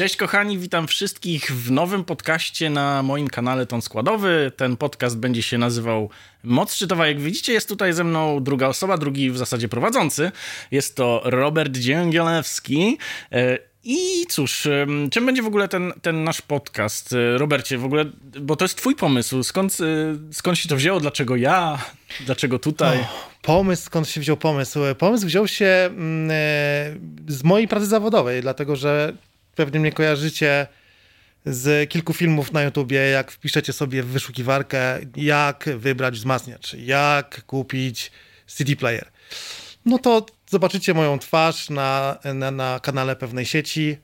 Cześć kochani, witam wszystkich w nowym podcaście na moim kanale Ton Składowy. Ten podcast będzie się nazywał Moc Szczytowa. Jak widzicie, jest tutaj ze mną druga osoba, drugi w zasadzie prowadzący. Jest to Robert Dzięgielewski. E, I cóż, czym będzie w ogóle ten, ten nasz podcast? E, Robercie, w ogóle, bo to jest twój pomysł. Skąd, e, skąd się to wzięło? Dlaczego ja? Dlaczego tutaj? Oh, pomysł, skąd się wziął pomysł? Pomysł wziął się mm, z mojej pracy zawodowej, dlatego że pewnie mnie kojarzycie z kilku filmów na YouTubie, jak wpiszecie sobie w wyszukiwarkę, jak wybrać wzmacniacz, jak kupić CD player. No to zobaczycie moją twarz na, na, na kanale pewnej sieci.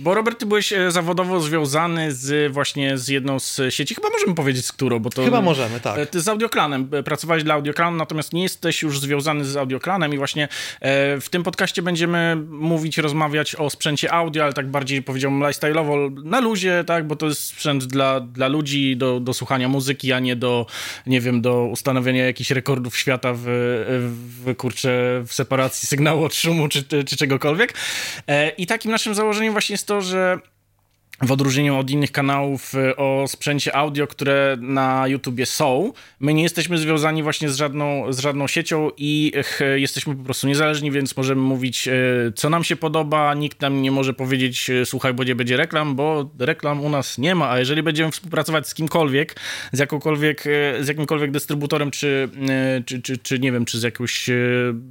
Bo Robert, ty byłeś e, zawodowo związany z właśnie z jedną z sieci, chyba możemy powiedzieć z którą, bo to... Chyba możemy, tak. E, ty z Audioklanem, e, pracowałeś dla Audioklanu, natomiast nie jesteś już związany z Audioklanem i właśnie w tym podcaście będziemy mówić, rozmawiać o sprzęcie audio, ale tak bardziej powiedziałbym lifestyle'owo, na luzie, tak, bo to jest sprzęt dla, dla ludzi, do, do słuchania muzyki, a nie do, nie wiem, do ustanowienia jakichś rekordów świata w, w kurczę, w separacji sygnału od szumu czy, czy czegokolwiek. I takim naszym założeniem właśnie jest to, że w odróżnieniu od innych kanałów y, o sprzęcie audio, które na YouTubie są, my nie jesteśmy związani właśnie z żadną, z żadną siecią i jesteśmy po prostu niezależni, więc możemy mówić, y, co nam się podoba. Nikt nam nie może powiedzieć, y, słuchaj, bo nie będzie reklam, bo reklam u nas nie ma, a jeżeli będziemy współpracować z kimkolwiek, z jakąkolwiek, z jakimkolwiek dystrybutorem, czy, czy, czy, czy nie wiem, czy z jakimś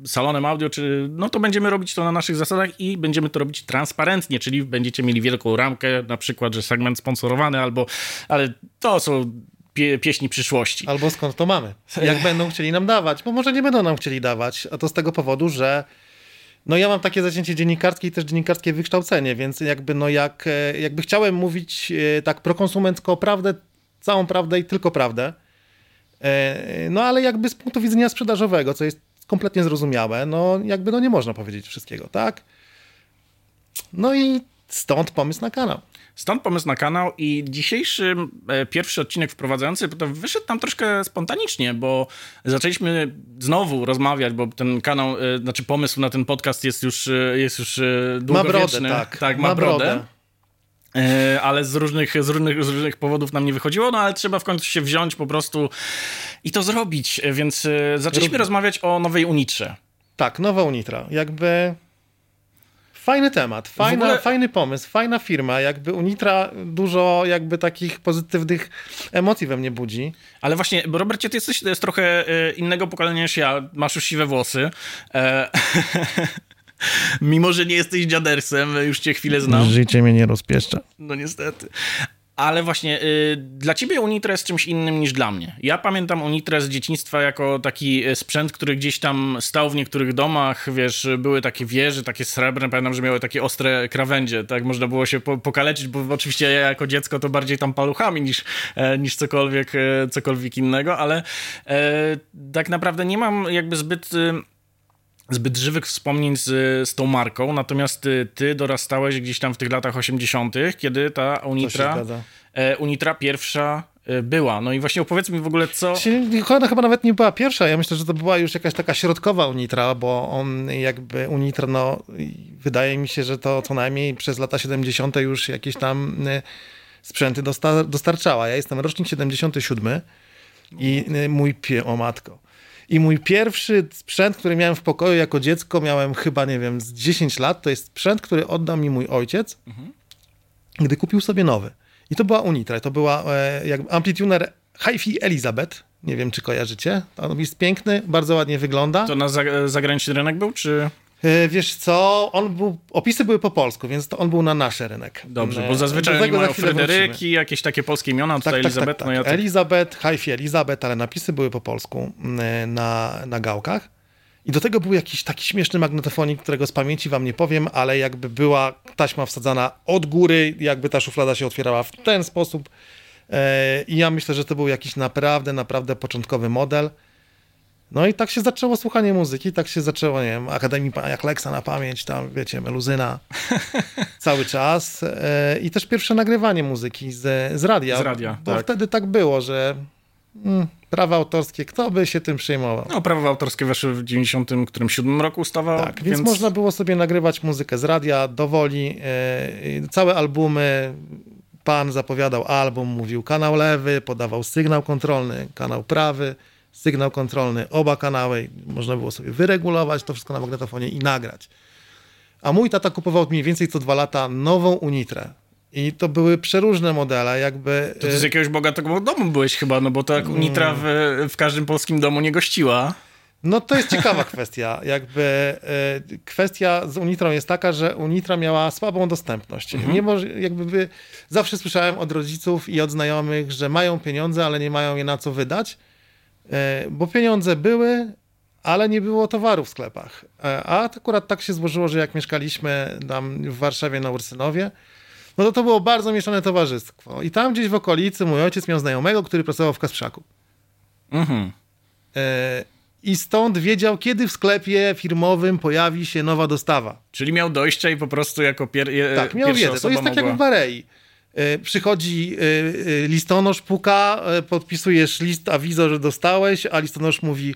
salonem audio, czy, no to będziemy robić to na naszych zasadach i będziemy to robić transparentnie, czyli będziecie mieli wielką ramkę na przykład, że segment sponsorowany, albo, ale to są pie, pieśni przyszłości. Albo skąd to mamy? Jak będą chcieli nam dawać? Bo może nie będą nam chcieli dawać, a to z tego powodu, że no ja mam takie zacięcie dziennikarskie i też dziennikarskie wykształcenie, więc jakby no jak, e, jakby chciałem mówić e, tak prokonsumencko prawdę, całą prawdę i tylko prawdę, e, no ale jakby z punktu widzenia sprzedażowego, co jest kompletnie zrozumiałe, no jakby no nie można powiedzieć wszystkiego, tak? No i stąd pomysł na kanał. Stąd pomysł na kanał i dzisiejszy e, pierwszy odcinek wprowadzający to wyszedł tam troszkę spontanicznie, bo zaczęliśmy znowu rozmawiać, bo ten kanał, e, znaczy pomysł na ten podcast jest już, e, jest już długowieczny. Ma brodę, tak. tak ma, ma brodę. brodę. Ale z różnych, z, różnych, z różnych powodów nam nie wychodziło, no ale trzeba w końcu się wziąć po prostu i to zrobić. Więc zaczęliśmy Rób... rozmawiać o nowej Unitrze. Tak, nowa Unitra. Jakby Fajny temat, fajna, ogóle... fajny pomysł, fajna firma, jakby Unitra dużo jakby takich pozytywnych emocji we mnie budzi. Ale właśnie, bo Robercie, ty jesteś jest trochę e, innego pokolenia niż ja, masz już siwe włosy. E Mimo, że nie jesteś dziadersem, już cię chwilę znam. Życie mnie nie rozpieszcza. No niestety. Ale właśnie y, dla ciebie Unitra jest czymś innym niż dla mnie. Ja pamiętam Unitrę z dzieciństwa jako taki y, sprzęt, który gdzieś tam stał w niektórych domach, wiesz, były takie wieże, takie srebrne, pamiętam, że miały takie ostre krawędzie, tak można było się po pokaleczyć, bo oczywiście ja jako dziecko to bardziej tam paluchami niż, e, niż cokolwiek, e, cokolwiek innego, ale e, tak naprawdę nie mam jakby zbyt y, zbyt żywych wspomnień z, z tą marką, natomiast ty, ty dorastałeś gdzieś tam w tych latach 80., kiedy ta Unitra, e, Unitra pierwsza e, była. No i właśnie opowiedz mi w ogóle, co... Ona chyba nawet nie była pierwsza. Ja myślę, że to była już jakaś taka środkowa Unitra, bo on jakby Unitra, no wydaje mi się, że to co najmniej przez lata 70. już jakieś tam e, sprzęty dostar dostarczała. Ja jestem rocznik 77 i e, mój pie... O matko. I mój pierwszy sprzęt, który miałem w pokoju jako dziecko, miałem chyba, nie wiem, z 10 lat, to jest sprzęt, który oddał mi mój ojciec, mhm. gdy kupił sobie nowy. I to była Unitra, to była e, jak amplituner HiFi Elizabeth. Nie wiem, czy kojarzycie. On jest piękny, bardzo ładnie wygląda. To na zagraniczny rynek był, czy... E, wiesz co, on był, opisy były po polsku, więc to on był na nasz rynek. Dobrze, bo zazwyczaj oni mają Fryderyki, wrócimy. jakieś takie polskie imiona, tutaj tak, Elizabeth. Tak, tak, no ja tak. Elizabeth, Haifi Elizabeth, ale napisy były po polsku na, na gałkach. I do tego był jakiś taki śmieszny magnetofonik, którego z pamięci wam nie powiem, ale jakby była taśma wsadzana od góry, jakby ta szuflada się otwierała w ten sposób. E, I ja myślę, że to był jakiś naprawdę, naprawdę początkowy model. No i tak się zaczęło słuchanie muzyki, tak się zaczęło, nie wiem, Akademii jak Leksa na pamięć, tam wiecie, meluzyna cały czas. E, I też pierwsze nagrywanie muzyki z, z radia. Z radia, Bo tak. wtedy tak było, że mm, prawa autorskie, kto by się tym przejmował? No, prawa autorskie weszły w 97 roku ustawa. Tak, więc, więc, można było sobie nagrywać muzykę z radia, dowoli, yy, całe albumy, pan zapowiadał album, mówił kanał lewy, podawał sygnał kontrolny, kanał prawy, sygnał kontrolny, oba kanały, można było sobie wyregulować to wszystko na magnetofonie i nagrać. A mój tata kupował mniej więcej co dwa lata nową Unitrę. I to były przeróżne modele, jakby... To ty z y, jakiegoś bogatego domu byłeś chyba, no bo to jak. Unitra w, w każdym polskim domu nie gościła. No to jest ciekawa kwestia. Jakby y, kwestia z Unitrą jest taka, że Unitra miała słabą dostępność. Mhm. Nie może, jakby by, zawsze słyszałem od rodziców i od znajomych, że mają pieniądze, ale nie mają je na co wydać, bo pieniądze były, ale nie było towaru w sklepach. A akurat tak się złożyło, że jak mieszkaliśmy tam w Warszawie na Ursynowie, no to to było bardzo mieszane towarzystwo. I tam gdzieś w okolicy mój ojciec miał znajomego, który pracował w Kasprzaku. Mhm. E, I stąd wiedział, kiedy w sklepie firmowym pojawi się nowa dostawa. Czyli miał dojścia i po prostu jako pier Tak, miał wiedzę. To jest tak mogła... jak w Barei. E, przychodzi e, e, listonosz, puka, podpisujesz list awizo, że dostałeś, a listonosz mówi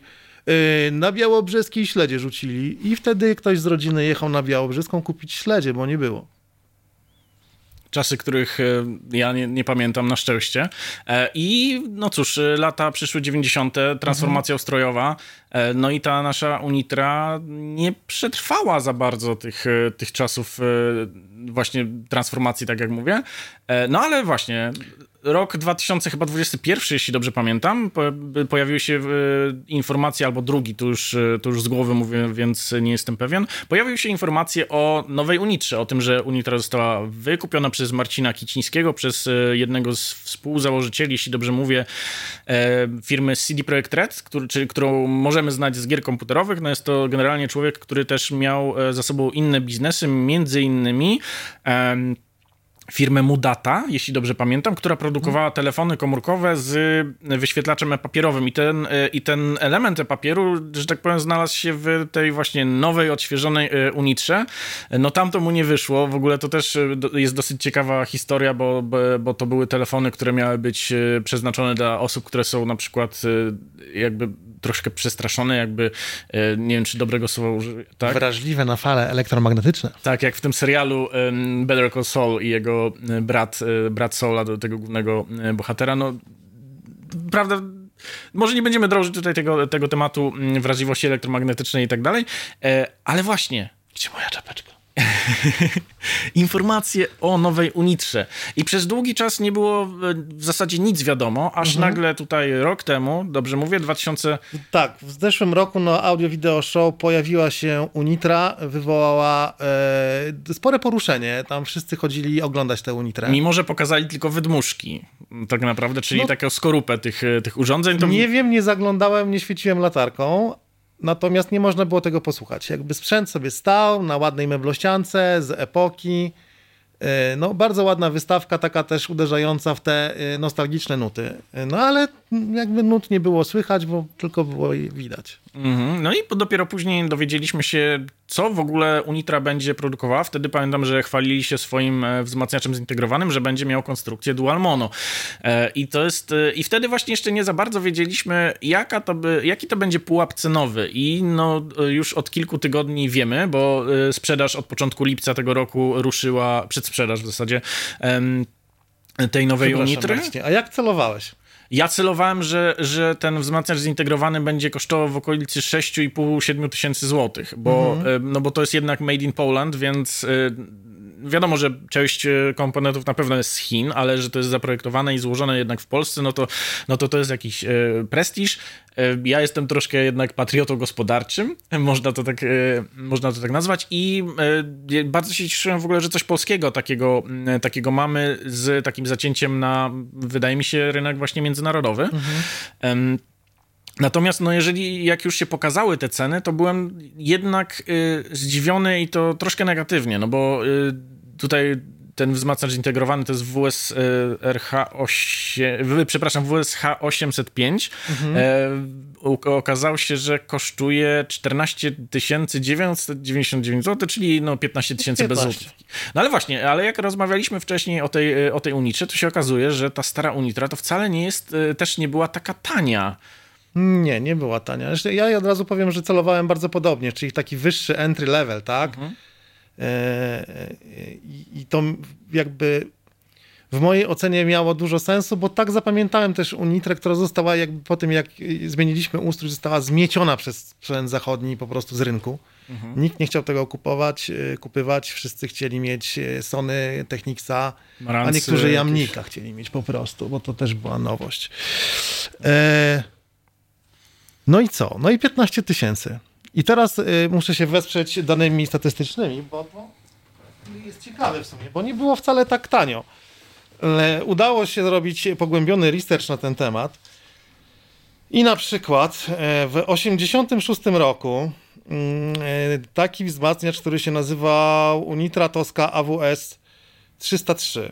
na Białobrzeskiej śledzie rzucili. I wtedy ktoś z rodziny jechał na Białobrzeską kupić śledzie, bo nie było czasy, których e, ja nie, nie, pamiętam na szczęście. E, I no cóż, e, lata przyszły 90., transformacja mhm. ustrojowa, no i ta nasza Unitra nie przetrwała za bardzo tych, tych czasów właśnie transformacji, tak jak mówię. No ale właśnie rok 2021, jeśli dobrze pamiętam, pojawiły się informacje, albo drugi, to już, to już z głowy mówię, więc nie jestem pewien, pojawiły się informacje o nowej Unitrze, o tym, że Unitra została wykupiona przez Marcina Kicińskiego, przez e, jednego z współzałożycieli, jeśli dobrze mówię, e, firmy CD Projekt Red, który, czyli, którą możemy znać z gier komputerowych. No jest to generalnie człowiek, który też miał e, za sobą inne biznesy, między innymi firmę Mudata, jeśli dobrze pamiętam, która produkowała telefony komórkowe z wyświetlaczem e-papierowym i ten, e, i ten element e-papieru, że tak powiem, znalazł się w tej właśnie nowej, odświeżonej e, Unitrze. No tam to mu nie wyszło, w ogóle to też e, jest dosyć ciekawa historia, bo, bo, bo to były telefony, które miały być przeznaczone dla osób, które są na przykład jakby troszkę przestraszone, jakby, nie wiem, czy dobrego słowa użyję, tak? Wrażliwe na fale elektromagnetyczne. Tak, jak w tym serialu Better Call Saul i jego E, brat, e, brat do tego głównego e, bohatera. No, prawda, może nie będziemy drążyć tutaj tego, tego tematu wrażliwości elektromagnetycznej i tak dalej, ale właśnie, gdzie moja czapeczka? informacje o nowej Unitrze. I przez długi czas nie było w zasadzie nic wiadomo, aż mhm. nagle tutaj rok temu, dobrze mówię, 2000... Tak, w zeszłym roku na Audio Video Show pojawiła się Unitra, wywołała e, spore poruszenie. Tam wszyscy chodzili oglądać tę Unitrę. Mimo, że pokazali tylko wydmuszki, tak naprawdę, czyli no, taką skorupę tych, tych urządzeń. To... Nie wiem, nie zaglądałem, nie świeciłem latarką, Natomiast nie można było tego posłuchać. Jakby sprzęt sobie stał na ładnej meblościance z epoki. E, no, bardzo ładna wystawka, taka też uderzająca w te e, nostalgiczne nuty. E, no ale jakby nut nie było słychać, bo tylko było widać. Mm-hmm. No i dopiero później dowiedzieliśmy się, co w ogóle Unitra będzie produkowała. Wtedy pamiętam, że chwalili się swoim e, wzmacniaczem zintegrowanym, że będzie miał konstrukcję dual mono. E, I to jest e, i wtedy właśnie jeszcze nie za bardzo wiedzieliśmy, jaka to by, jaki to będzie pułap cenowy. I no już od kilku tygodni wiemy, bo sprzedaż od początku lipca tego roku ruszyła, przedsprzedaż w zasadzie tej nowej Unitry. A jak celowałeś? Ja celowałem, że, że ten wzmacniacz zintegrowany będzie kosztował w okolicy 6,5-7 tysięcy złotych, bo, mhm. no bo to jest jednak made in Poland, więc wiadomo, że część e, komponentów na pewno jest z Chin, ale że to jest zaprojektowane i złożone jednak w Polsce, no to, no to, to jest jakiś e, prestiż. E, ja jestem troszkę jednak patriotą gospodarczym, można to tak, można to tak nazwać i bardzo się cieszyłem w ogóle, że coś polskiego takiego, takiego mamy z takim zacięciem na, wydaje mi się, rynek właśnie międzynarodowy. Mhm. Natomiast, no jeżeli jak już się pokazały te ceny, to byłem jednak y, zdziwiony i to troszkę negatywnie, no bo y, tutaj ten wzmacniacz zintegrowany to jest WS RH8, przepraszam, WSH 805. Mhm. Okazało się, że kosztuje 14 999 zł, czyli no 15 tysięcy bez złotówki. No ale właśnie, ale jak rozmawialiśmy wcześniej o tej, o tej Unitrze, to się okazuje, że ta stara Unitra to wcale nie jest, też nie była taka tania. Nie, nie była tania. Ja od razu powiem, że celowałem bardzo podobnie, czyli taki wyższy entry level, tak? Mhm. E, e, I to jakby w mojej ocenie miało dużo sensu, bo tak zapamiętałem też Unitrę, która została jakby po tym, jak zmieniliśmy ustrój, została zmieciona przez sprzęt zachodni po prostu z rynku. Mhm. Nikt nie chciał tego kupować, e, kupywać, wszyscy chcieli mieć Sony, Technicsa, Marancy, a niektórzy Jamnika jakieś... chcieli mieć po prostu, bo to też była nowość. E... No i co? No i 15 tysięcy. I teraz y, muszę się wesprzeć danymi statystycznymi, bo to jest ciekawe w sumie, bo nie było wcale tak tanio. Ale udało się zrobić pogłębiony research na ten temat. I na przykład e, w 86 roku mm, e, taki wzmacniacz, który się nazywał Unitra Tosca AWS 303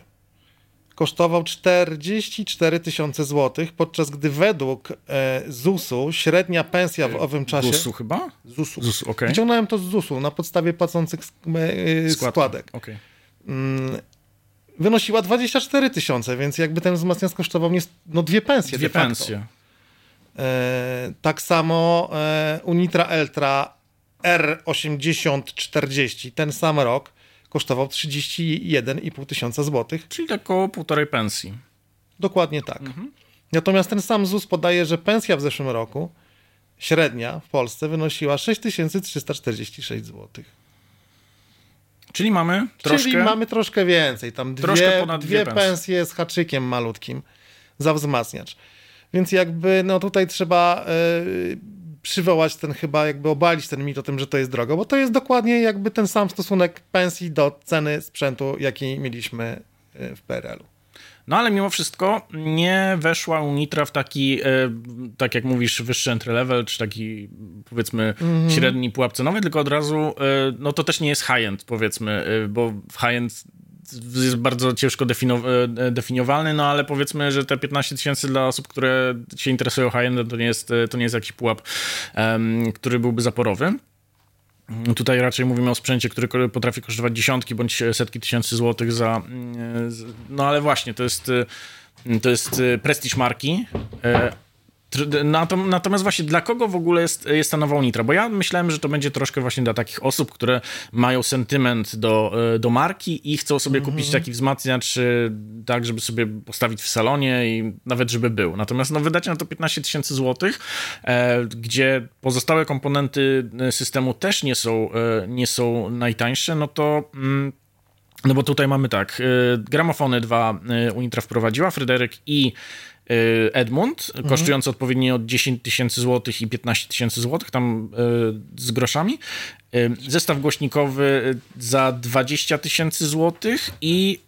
kosztował 44 tysiące złotych, podczas gdy według e, ZUS-u średnia pensja w owym czasie... ZUS-u chyba? ZUS-u. ZUS, okay. Wyciągnąłem to z ZUS-u na podstawie płacących e, składek. Okay. Mm, wynosiła 24 tysiące, więc jakby ten wzmacniacz kosztował nie, no dwie pensje Dwie pensje. E, tak samo e, Unitra Eltra R8040, ten sam rok, kosztował 31,5 tysiąca złotych. Czyli około półtorej pensji. Dokładnie tak. Mhm. Natomiast ten sam ZUS podaje, że pensja w zeszłym roku średnia w Polsce wynosiła 6346 zł. Czyli mamy troszkę... Czyli mamy troszkę więcej. Tam dwie, dwie, dwie pensje z haczykiem malutkim za wzmacniacz. Więc jakby no tutaj trzeba yy, przywołać ten chyba, jakby obalić ten mit o tym, że to jest drogo, bo to jest dokładnie jakby ten sam stosunek pensji do ceny sprzętu, jaki mieliśmy e, w PRL-u. No ale mimo wszystko nie weszła Unitra w taki, e, tak jak mówisz, wyższy entry level, czy taki powiedzmy mm -hmm. średni pułap cenowy, tylko od razu, e, no to też nie jest high-end powiedzmy, bo w high-end jest bardzo ciężko e, definiowalny, no ale powiedzmy, że te 15 tysięcy dla osób, które się interesują high-endem, to nie jest, to nie jest jakiś pułap, który byłby zaporowy. Tutaj raczej mówimy o sprzęcie, który potrafi kosztować dziesiątki bądź setki tysięcy złotych za. Mm, no ale właśnie, to jest, to jest prestiż marki, e, Natomiast właśnie dla kogo w ogóle jest, jest ta nowa Unitra? Bo ja myślałem, że to będzie troszkę właśnie dla takich osób, które mają sentyment do, e, do marki i chcą sobie mm -hmm. kupić taki wzmacniacz e, tak, żeby sobie postawić w salonie i nawet żeby był. Natomiast no, wydać na to 15 tysięcy złotych, e, gdzie pozostałe komponenty systemu też nie są, nie są najtańsze, no to... Mm, no bo tutaj mamy tak, gramofony dwa Unitra wprowadziła, Fryderyk i Edmund, mhm. kosztujący odpowiednio od 10 tysięcy złotych i 15 tysięcy złotych, tam y, z groszami. Y, zestaw głośnikowy za 20 tysięcy złotych i,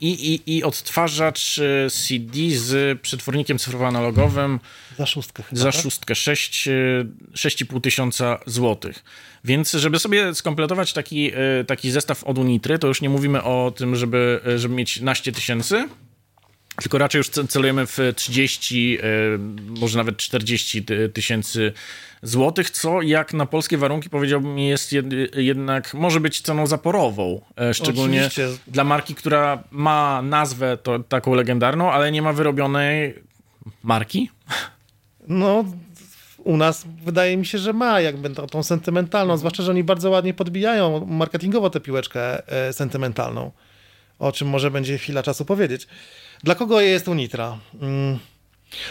i, i, i odtwarzacz CD z przetwornikiem cyfrowo-analogowym za szóstkę chyba, Za tak? szóstkę 6, 6,5 tysiąca złotych. Więc żeby sobie skompletować taki, taki zestaw od Unitry, to już nie mówimy o tym, żeby, żeby mieć naście tysięcy, tylko raczej już celujemy w 30, e, może nawet 40 tysięcy złotych, co jak na polskie warunki powiedziałbym jest jednak, może być ceną zaporową, e, szczególnie Oczywiście. dla marki, która ma nazwę to, taką legendarną, ale nie ma wyrobionej marki. No, u nas wydaje mi się, że ma jakby tą, tą sentymentalną, zwłaszcza, że oni bardzo ładnie podbijają marketingowo tę piłeczkę e, sentymentalną, o czym może będzie chwila czasu powiedzieć. Dla kogo jest Unitra? Mm.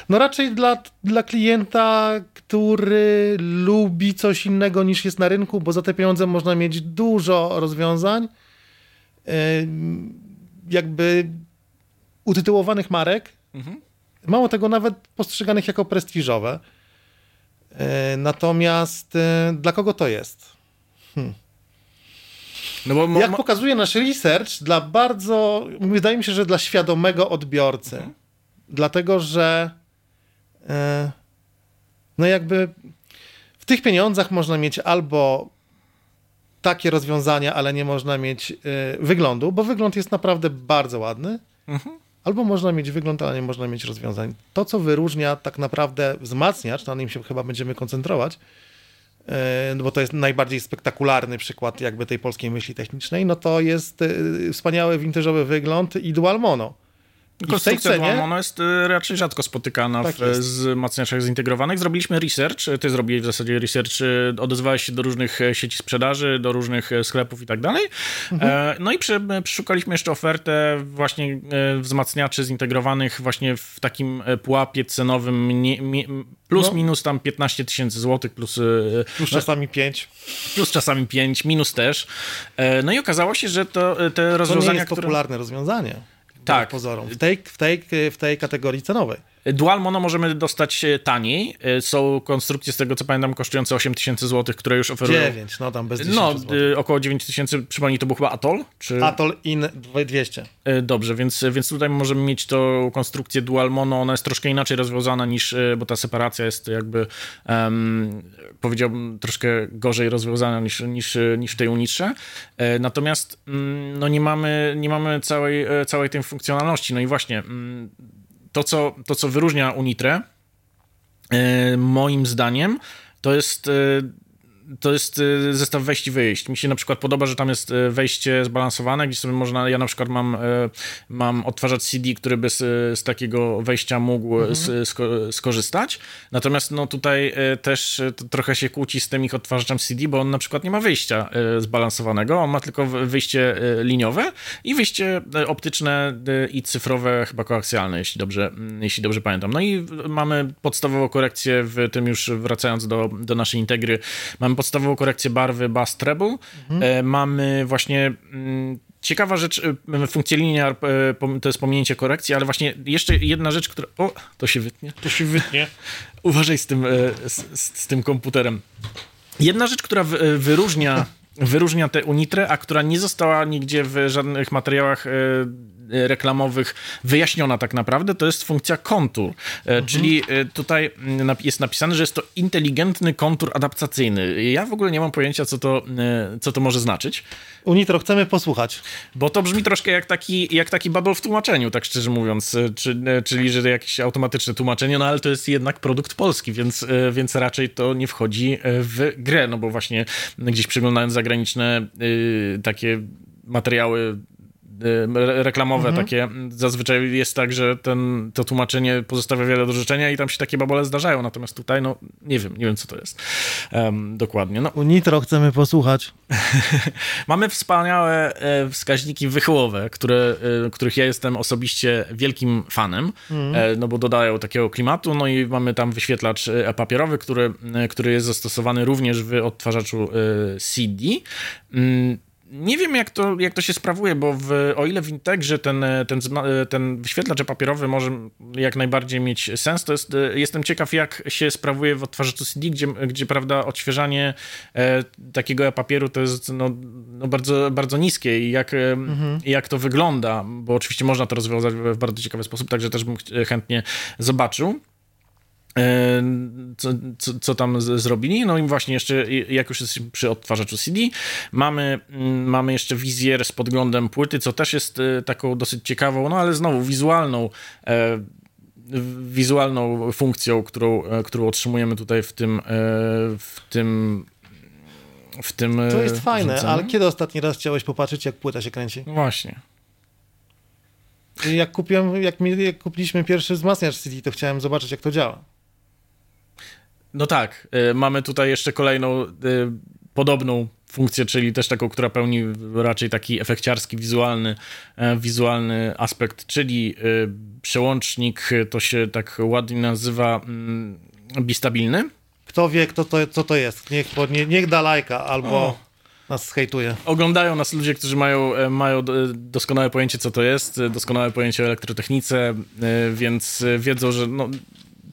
No raczej dla, dla klienta, który lubi coś innego niż jest na rynku, bo za te pieniądze można mieć dużo rozwiązań, jakby utytułowanych marek, mhm. mało tego nawet postrzeganych jako prestiżowe. E, natomiast e, dla kogo to jest? Hmm. No bo, Jak pokazuje nasz research, dla bardzo, wydaje mi się, że dla świadomego odbiorcy. Mhm. Dlatego, że e, no jakby w tych pieniądzach można mieć albo takie rozwiązania, ale nie można mieć y, wyglądu, bo wygląd jest naprawdę bardzo ładny. Mhm. Albo można mieć wygląd, ale nie można mieć rozwiązań. To, co wyróżnia tak naprawdę wzmacniacz, na nim się chyba będziemy koncentrować, y, bo to jest najbardziej spektakularny przykład jakby tej polskiej myśli technicznej, no to jest y, wspaniały vintage'owy wygląd i dual mono. Konstrukcja cenie... jest y, raczej rzadko spotykana tak w wzmacniaczach zintegrowanych. Zrobiliśmy research, ty zrobiłeś w zasadzie research, y, odezwałeś się do różnych e, sieci sprzedaży, do różnych e, sklepów i tak dalej. Mhm. E, no i przeszukaliśmy jeszcze ofertę właśnie wzmacniaczy zintegrowanych właśnie w takim pułapie cenowym plus no. minus tam 15 tysięcy złotych plus... Plus no, czasami 5. Plus czasami 5, minus też. No i okazało się, że to te rozwiązania, to nie jest które... popularne rozwiązanie tak. pozorom, w tej, w, tej, w tej kategorii cenowej. Dual Mono możemy dostać e, taniej. E, są konstrukcje, z tego co pamiętam, kosztujące 8 tysięcy złotych, które już oferują. 9, no tam bez 10 No, zł. około 9 tysięcy. Przypomnij, to był chyba Atoll? Czy... Atoll in 200. E, dobrze, więc, więc tutaj możemy mieć tą konstrukcję Dual Mono. Ona jest troszkę inaczej rozwiązana niż, bo ta separacja jest jakby, um, powiedziałbym, troszkę gorzej rozwiązana niż, niż, niż w tej Unitrze. Natomiast mm, no, nie mamy, nie mamy całej, całej tej funkcjonalności. No i właśnie mm, to, co, to, co wyróżnia Unitre, e, moim zdaniem, to jest e, to jest y, zestaw wejść i wyjść. Mi się na przykład podoba, że tam jest y, wejście zbalansowane, gdzie sobie można, ja na przykład mam, y, mam odtwarzacz CD, który by z, z takiego wejścia mógł mhm. sko skorzystać. Natomiast no tutaj też trochę się kłóci z tym ich odtwarzaczem CD, bo on na przykład nie ma wyjścia zbalansowanego, on ma tylko wyjście liniowe i wyjście optyczne i cyfrowe, chyba koaksjalne, jeśli dobrze, mm, jeśli dobrze pamiętam. No i mamy podstawową korekcję w tym już wracając do, do naszej integry, mamy podstawową korekcję barwy Bass Treble. Mhm. Mamy właśnie mm, ciekawa rzecz, e, funkcja linear e, to jest pominięcie korekcji, ale właśnie jeszcze jedna rzecz, która... O, to się wytnie. To się wytnie. Uważaj z tym, z, z tym komputerem. Jedna rzecz, która wyróżnia wyróżnia tę Unitrę, a która nie została nigdzie w żadnych materiałach reklamowych wyjaśniona tak naprawdę, to jest funkcja kontur. E, mhm. Czyli e, tutaj mm, jest napisane, że jest to inteligentny kontur adaptacyjny. Ja w ogóle nie mam pojęcia, co to, e, co to może znaczyć. Unitro, chcemy posłuchać. Bo to brzmi troszkę jak taki, jak taki bubble w tłumaczeniu, tak szczerze mówiąc. Czy, czyli, że jakieś automatyczne tłumaczenie, no ale to jest jednak produkt polski, więc, więc raczej to nie wchodzi w grę, no bo właśnie gdzieś przeglądając zagraniczne takie materiały Y, reklamowe mhm. takie, zazwyczaj jest tak, że ten, to tłumaczenie pozostawia wiele do życzenia i tam się takie babole zdarzają, natomiast tutaj, no, nie wiem, nie wiem, co to jest um, dokładnie. No. U Nitro chcemy posłuchać. Mamy wspaniałe e, wskaźniki wychyłowe, które, e, których ja jestem osobiście wielkim fanem, mhm. e, no bo dodają takiego klimatu, no i mamy tam wyświetlacz papierowy, który, który jest zastosowany również w odtwarzaczu CD. Nie wiem, jak to, jak to się sprawuje, bo w, o ile w Integrze ten, ten, ten wyświetlacz papierowy może jak najbardziej mieć sens, to jest, jestem ciekaw, jak się sprawuje w odtwarzaczu CD, gdzie, gdzie prawda, odświeżanie e, takiego papieru to jest no, no bardzo, bardzo niskie i jak, mhm. jak to wygląda, bo oczywiście można to rozwiązać w bardzo ciekawy sposób, także też bym chętnie zobaczył. E, co, co, co, tam z, zrobili. No i właśnie jeszcze, jak już jesteśmy przy odtwarzaczu CD, mamy, mm, mamy jeszcze wizjer z podglądem płyty, co też jest e, taką dosyć ciekawą, no ale znowu wizualną e, wizualną funkcją, którą, którą otrzymujemy tutaj w tym w tym w tym To jest fajne, ale kiedy ostatni raz chciałeś popatrzeć, jak płyta się kręci? Właśnie. Jak kupiłem, jak, mi, jak kupiliśmy pierwszy wzmacniacz CD, to chciałem zobaczyć, jak to działa. No tak, y, mamy tutaj jeszcze kolejną y, podobną funkcję, czyli też taką, która pełni raczej taki efekciarski, wizualny, e, wizualny aspekt, czyli y, przełącznik, to się tak ładnie nazywa mm, bistabilny. Kto wie, kto to, co to jest? Niech, nie, niech da lajka albo... O nas hejtuje. Oglądają nas ludzie, którzy mają, e, mają doskonałe pojęcie, co to jest, doskonałe pojęcie o elektrotechnice, e, więc wiedzą, że no,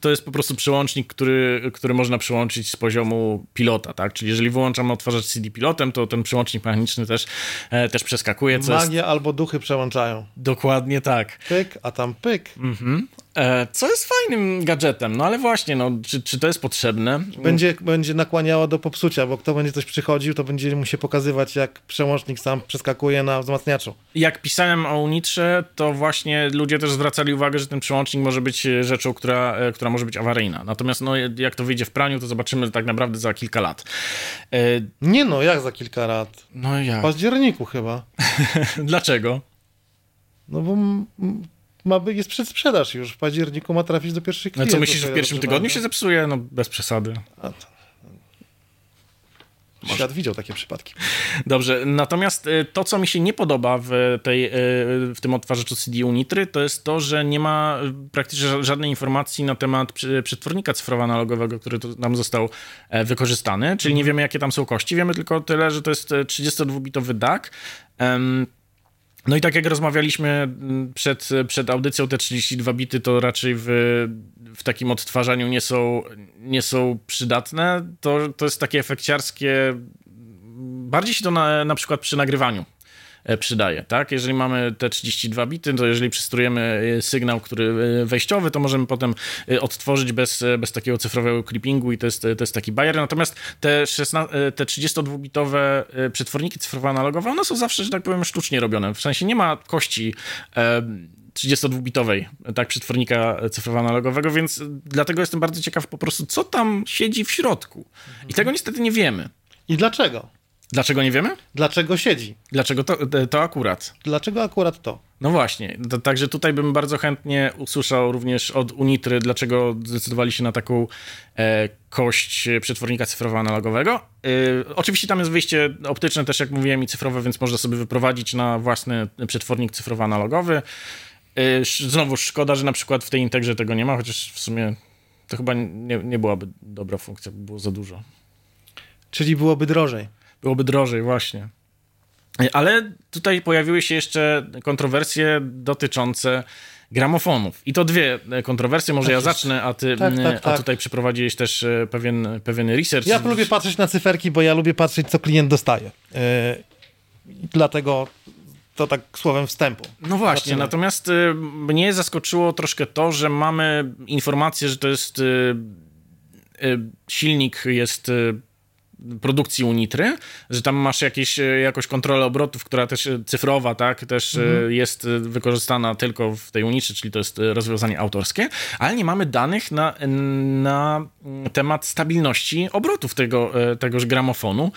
to jest po prostu przełącznik, który, który można przyłączyć z poziomu pilota, tak? Czyli jeżeli wyłączam odtwarzacz CD pilotem, to ten przełącznik mechaniczny też, e, też przeskakuje. Magia jest... albo duchy przełączają. Dokładnie tak. Pyk, a tam pyk. Mhm. E, co jest fajnym gadżetem, no ale właśnie, no, czy, czy to jest potrzebne? Będzie, będzie nakłaniało do popsucia, bo kto będzie coś przychodził, to będzie mu się pokazywać, jak przełącznik sam przeskakuje na wzmacniaczu. Jak pisałem o Unitrze, to właśnie ludzie też zwracali uwagę, że ten przełącznik może być rzeczą, która, e, która może być awaryjna. Natomiast no, jak to wyjdzie w praniu, to zobaczymy tak naprawdę za kilka lat. E... Nie no, jak za kilka lat? No jak? W październiku chyba. Dlaczego? No bo ma, jest przedsprzedaż już. W październiku ma trafić do pierwszych klientów. No co myślisz, że w pierwszym tygodniu się zepsuje? No bez przesady. A to... Świat widział takie przypadki. Dobrze, natomiast y, to, co mi się nie podoba w, tej, y, w tym odtwarzaczu CD Unitry, to jest to, że nie ma praktycznie żadnej informacji na temat przetwornika cyfrowo-analogowego, który nam został e, wykorzystany, czyli nie wiemy, jakie tam są kości. Wiemy tylko tyle, że to jest 32-bitowy DAC. No i tak jak rozmawialiśmy mm, przed, przed audycją, te 32 bity to raczej w, w takim odtwarzaniu nie są, nie są przydatne. To, to jest takie efekciarskie. Bardziej się to na, na przykład przy nagrywaniu przydaje, tak? Jeżeli mamy te 32 bity, to jeżeli przystrujemy e, sygnał, który e, wejściowy, to możemy potem odtworzyć bez, bez takiego cyfrowego clippingu i to jest, to jest taki bajer. Natomiast te, 16, te 32-bitowe przetworniki cyfrowo-analogowe, one są zawsze, że tak powiem, sztucznie robione. W sensie nie ma kości 32-bitowej, tak, przetwornika cyfrowo-analogowego, więc dlatego jestem bardzo ciekaw po prostu, co tam siedzi w środku. I tego niestety nie wiemy. I dlaczego? Dlaczego nie wiemy? Dlaczego siedzi? Dlaczego to, to akurat? Dlaczego akurat to? No właśnie, to, także tutaj bym bardzo chętnie usłyszał również od Unitry, dlaczego zdecydowali się na taką e, kość przetwornika cyfrowo-analogowego. E, oczywiście tam jest wyjście optyczne też, jak mówiłem, i cyfrowe, więc można sobie wyprowadzić na własny przetwornik cyfrowo-analogowy. E, znowu szkoda, że na przykład w tej Integrze tego nie ma, chociaż w sumie to chyba nie, nie byłaby dobra funkcja, bo było za dużo. Czyli byłoby drożej byłoby drożej, właśnie. Ale tutaj pojawiły się jeszcze kontrowersje dotyczące gramofonów. I to dwie kontrowersje, może tak ja zacznę, a ty tak, tak, a tak. tutaj przeprowadziłeś też e, pewien, pewien research. Ja lubię patrzeć na cyferki, bo ja lubię patrzeć, co klient dostaje. Yy, dlatego to tak słowem wstępu. No właśnie, Zaczynamy. natomiast y, mnie zaskoczyło troszkę to, że mamy informację, że to jest y, y, silnik jest produkcji Unitry, że tam masz jakieś, e, jakąś kontrolę obrotów, która też e, cyfrowa, tak, też e, mhm. jest wykorzystana tylko w tej Unitrze, czyli to jest rozwiązanie autorskie, ale nie mamy danych na, na temat stabilności obrotów tego, tegoż gramofonu.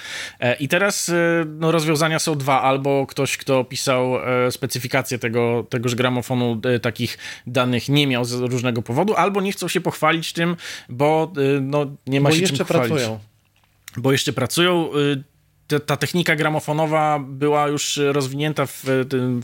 I teraz no, rozwiązania są dwa, albo ktoś, kto pisał specyfikację tego, tegoż gramofonu, takich danych nie miał z różnego powodu, albo nie chcą się pochwalić tym, bo no, nie ma bo się czym pochwalić. pracują bo jeszcze pracują. Y, ta technika gramofonowa była już rozwinięta w,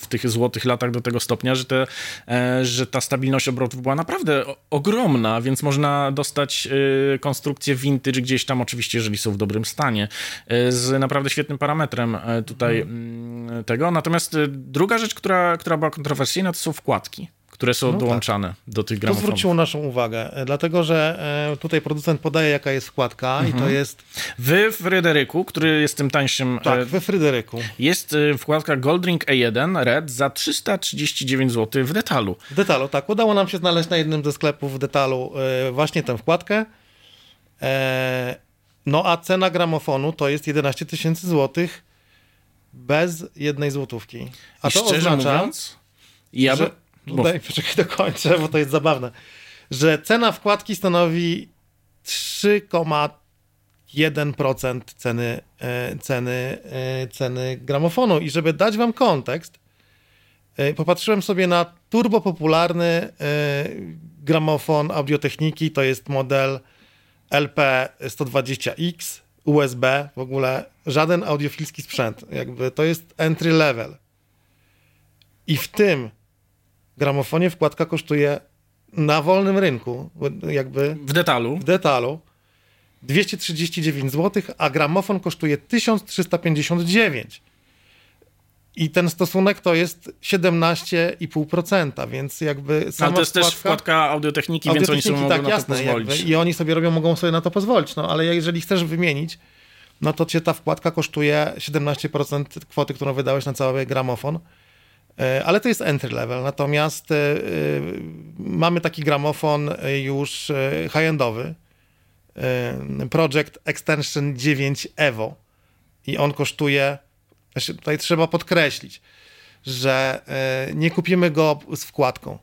w, tych złotych latach do tego stopnia, że, te, e, że ta stabilność obrotów była naprawdę ogromna, więc można dostać y, konstrukcję vintage gdzieś tam, oczywiście, jeżeli są w dobrym stanie, y, z naprawdę świetnym parametrem e, tutaj hmm. tego. Natomiast druga rzecz, która, która była kontrowersyjna, to są wkładki które są no tak. dołączane tak. do tych gramofonów. To zwróciło naszą uwagę, e, dlatego że e, tutaj producent podaje, jaka jest wkładka mhm. i to mhm. jest... W Fryderyku, który jest tym tańszym... E, tak, we Fryderyku. Jest wkładka Goldring E1 Red za 339 zł w detalu. W detalu, tak. Udało nam się znaleźć na jednym ze sklepów w detalu właśnie tę wkładkę. No a cena gramofonu to jest 11 tysięcy złotych bez jednej złotówki. A I to oznacza, mówiąc, ja by... że Daj, poczekaj, dokończę, bo to jest zabawne. Że cena wkładki stanowi 3,1% ceny, e, ceny, e, ceny gramofonu. I żeby dać wam kontekst, e, popatrzyłem sobie na turbo popularny gramofon audiotechniki, to jest model LP120X, USB, w ogóle żaden audiofilski sprzęt. Jakby to jest entry level. I w tym gramofonie wkładka kosztuje na wolnym rynku, jakby... W detalu. W detalu. 239 zł, a gramofon kosztuje 1359. I ten stosunek to jest 17,5%, więc jakby sama Ale to jest wkładka, też wkładka audiotechniki, więc oni sobie mogą tak, na jasne, to pozwolić. Jakby, I oni sobie robią, mogą sobie na to pozwolić. No ale jeżeli chcesz wymienić, no to cię ta wkładka kosztuje 17% kwoty, którą wydałeś na cały gramofon. E, ale to jest entry level. Natomiast e, mamy taki gramofon już high-endowy, Project Extension 9 Evo. I on kosztuje, znaczy tutaj trzeba podkreślić, że nie kupimy go z wkładką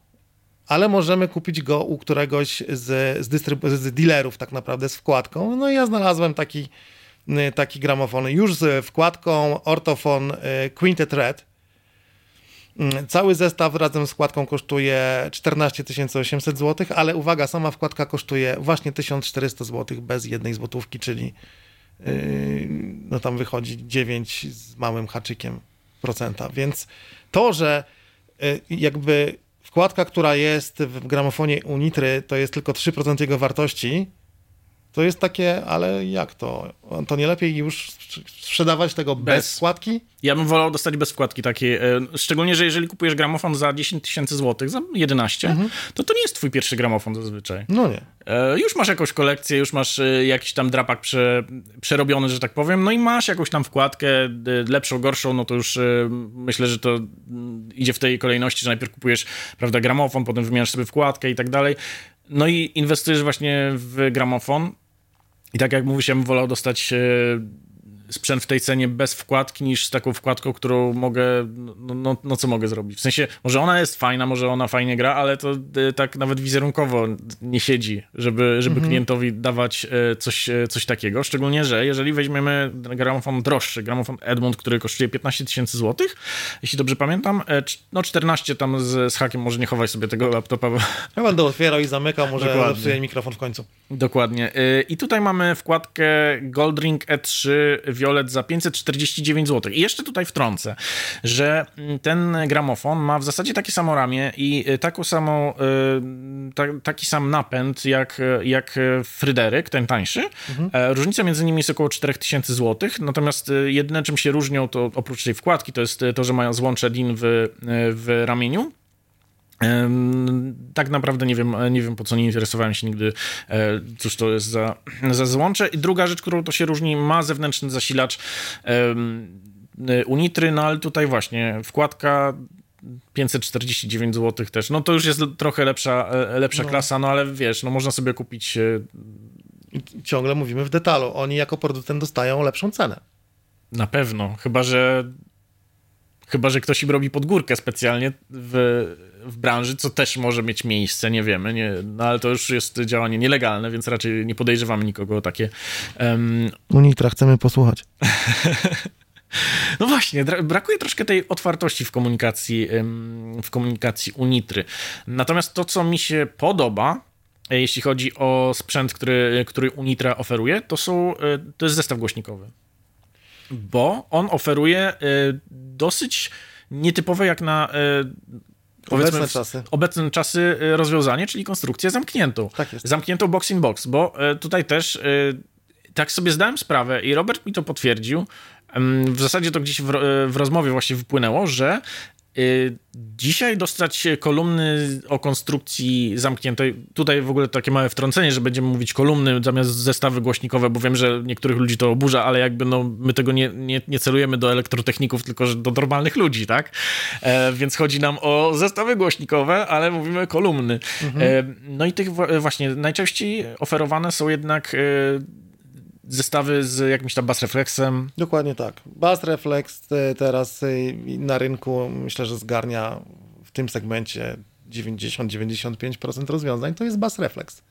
ale możemy kupić go u któregoś z, z, z dealerów tak naprawdę z wkładką. No i ja znalazłem taki, taki gramofon już z wkładką Ortofon Quintet Red. Mm, cały zestaw razem z wkładką kosztuje 14 800 zł, ale uwaga, sama wkładka kosztuje właśnie 1400 zł bez jednej złotówki, czyli yy, no tam wychodzi 9 z małym haczykiem procenta. Więc to, że yy, jakby wkładka, która jest w gramofonie Unitry, to jest tylko 3% jego wartości, to jest takie, ale jak to? To nie lepiej już sprzedawać tego bez, bez wkładki? Ja bym wolał dostać bez wkładki takiej. E, szczególnie, że jeżeli kupujesz gramofon za 10 tysięcy złotych, za 11, mhm. to to nie jest twój pierwszy gramofon zazwyczaj. No nie. E, już masz jakąś kolekcję, już masz e, jakiś tam drapak prze, przerobiony, że tak powiem, no i masz jakąś tam wkładkę, lepszą, gorszą, no to już myślę, że to idzie w tej kolejności, że najpierw kupujesz, prawda, gramofon, potem wymieniasz sobie wkładkę i tak dalej. No i inwestujesz właśnie w gramofon, i tak jak bym wolał dostać e, sprzęt w tej cenie bez wkładki niż z taką wkładką, którą mogę, no, no, no, co mogę zrobić? W sensie, może ona jest fajna, może ona fajnie gra, ale to y, tak nawet wizerunkowo nie siedzi, żeby, żeby mhm. klientowi dawać y, coś, y, coś takiego. Szczególnie, że jeżeli weźmiemy gramofon droższy, gramofon Edmund, który kosztuje 15 tysięcy złotych, jeśli dobrze pamiętam, no 14 tam z, z hakiem, może nie chowaj sobie tego laptopa. Bo... Ja będę otwierał i zamykał, może zepsuję mikrofon w końcu. Dokładnie. I tutaj mamy wkładkę Goldring E3 Violet za 549 zł. I jeszcze tutaj wtrącę, że ten gramofon ma w zasadzie takie samo ramię i y, taką samą, y, ta, taki sam napęd jak, jak Fryderyk, ten tańszy. Mhm. E, różnica między nimi jest około 4000 zł, natomiast y, jedyne czym się różnią to oprócz tej wkładki to jest to, że mają złącze DIN w, w ramieniu tak naprawdę nie wiem, nie wiem po co nie interesowałem się nigdy, e, cóż to jest za, za złącze. I druga rzecz, którą to się różni, ma zewnętrzny zasilacz Unitry, no ale tutaj właśnie wkładka 549 zł też. No to już jest trochę lepsza, e, lepsza no. klasa, no ale wiesz, no można sobie kupić. E, I ciągle mówimy w detalu. Oni jako producent dostają lepszą cenę. Na pewno, chyba że chyba że ktoś im robi podgórkę specjalnie w w branży, co też może mieć miejsce, nie wiemy, nie, no ale to już jest działanie nielegalne, więc raczej nie podejrzewamy nikogo o takie. Um... Unitra, chcemy posłuchać. No właśnie, brakuje troszkę tej otwartości w komunikacji, w komunikacji Unitry. Natomiast to, co mi się podoba, e, jeśli chodzi o sprzęt, który, który Unitra oferuje, to, są, e, to jest zestaw głośnikowy. Bo on oferuje e, dosyć nietypowe jak na obecne czasy. obecne czasy y, rozwiązanie, czyli konstrukcję zamkniętą. Tak jest. Zamkniętą box in box, bo y, tutaj też y, tak sobie zdałem sprawę i Robert mi to potwierdził. W zasadzie to gdzieś w, w rozmowie właśnie wypłynęło, że dzisiaj dostać kolumny o konstrukcji zamkniętej. Tutaj w ogóle takie małe wtrącenie, że będziemy mówić kolumny zamiast zestawy głośnikowe, bo wiem, że niektórych ludzi to oburza, ale jakby no, my tego nie, nie, nie celujemy do elektrotechników, tylko do normalnych ludzi, tak? E, więc chodzi nam o zestawy głośnikowe, ale mówimy kolumny. Mhm. E, no i tych właśnie najczęściej oferowane są jednak e, zestawy z jakimś tam Bass Reflexem. Dokładnie tak. Bass Reflex e, teraz e, na rynku myślę, że zgarnia w tym segmencie 90-95% rozwiązań, to jest Bass Reflex.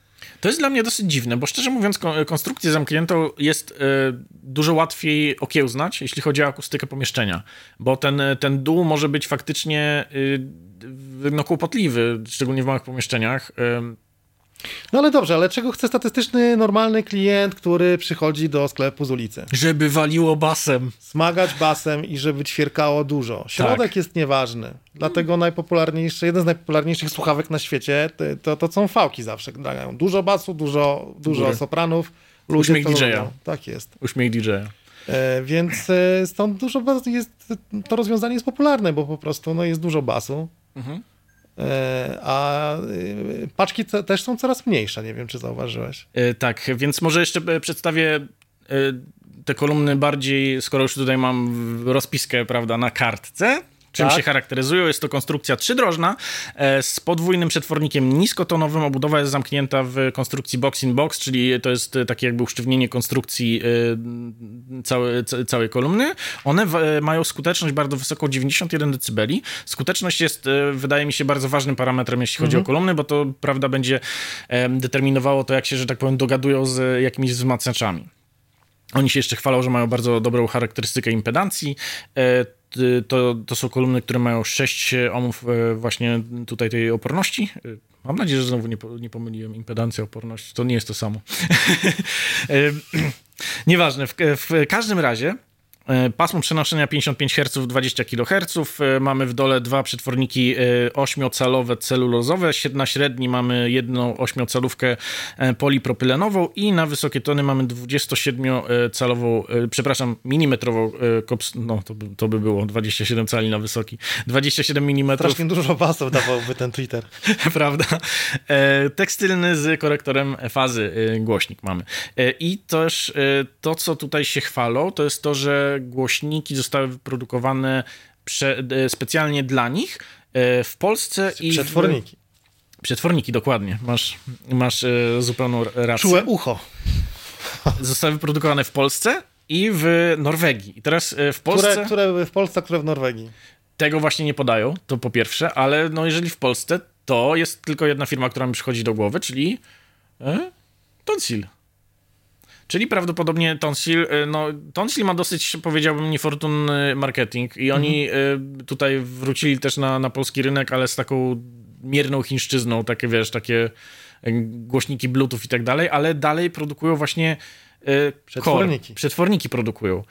To jest dla mnie dosyć dziwne, bo szczerze mówiąc, konstrukcję zamkniętą jest y, dużo łatwiej okiełznać, jeśli chodzi o akustykę pomieszczenia, bo ten, ten dół może być faktycznie y, no, kłopotliwy, szczególnie w małych pomieszczeniach. Y, no ale dobrze, ale czego chce statystyczny, normalny klient, który przychodzi do sklepu z ulicy? Żeby waliło basem. Smagać basem i żeby ćwierkało dużo. Środek tak. jest nieważny. Dlatego najpopularniejszy, jeden z najpopularniejszych słuchawek na świecie to, to, są fałki zawsze grają. Dużo basu, dużo, dużo sopranów. Ludzie Uśmiech DJ-a. Tak jest. Uśmiech DJ-a. E, więc e, stąd dużo jest, to rozwiązanie jest popularne, bo po prostu no, jest dużo basu. Mhm. E, a y, paczki te, też są coraz mniejsze, nie wiem, czy zauważyłeś. E, tak, więc może jeszcze e, przedstawię te kolumny bardziej, skoro już tutaj mam rozpiskę, prawda, na kartce, Czym Tak. się charakteryzują? Jest to konstrukcja trzydrożna e, z podwójnym przetwornikiem niskotonowym. Obudowa jest zamknięta w konstrukcji box in box, czyli to jest e, takie jakby usztywnienie konstrukcji e, całe, ca- całej kolumny. One mają skuteczność bardzo wysoką, 91 dB. Skuteczność jest, wydaje mi się, bardzo ważnym parametrem, jeśli chodzi o kolumny, bo to, prawda, będzie determinowało to, jak się, że tak powiem, dogadują z jakimiś wzmacniaczami. Oni się jeszcze chwalą, że mają bardzo dobrą charakterystykę impedancji. T- To, to są kolumny, które mają 6 ohmów e, właśnie tutaj tej oporności. E, Mam nadzieję, że znowu nie, nie pomyliłem impedancja, oporność. To nie jest to samo. E, Nieważne. W, w każdym razie pasmo przenoszenia 55 Hz, 20 kHz. E, Mamy w dole dwa przetworniki 8-calowe celulozowe. Na średni mamy jedną 8-calówkę e, polipropylenową i na wysokie tony mamy 27-calową, e, przepraszam, milimetrową e, kops, no to by, to by było 27 cali na wysoki. 27 mm Strasznie dużo pasów dawałby ten Twitter. prawda? E, tekstylny z korektorem fazy e, głośnik mamy. E, I też e, to, co tutaj się chwalą, to jest to, że głośniki zostały wyprodukowane prze, e, specjalnie dla nich e, w Polsce i Przetworniki. Przetworniki, dokładnie. Masz, masz e, zupełną rację. Czułe ucho. Zostały wyprodukowane w Polsce i w Norwegii. I teraz w Polsce Które, które były w Polsce, które w Norwegii. tego właśnie nie podają, to po pierwsze, ale no jeżeli w Polsce, to jest tylko jedna firma, która mi przychodzi do głowy, czyli e? Tonsil. Czyli prawdopodobnie Tonsil, e, no Tonsil ma dosyć, powiedziałbym, niefortunny marketing i oni e, tutaj wrócili też na, na polski rynek, ale z taką mierną chińszczyzną, takie wiesz, takie e, głośniki bluetooth i tak dalej, ale dalej produkują właśnie Przetworniki. Core. Przetworniki produkują.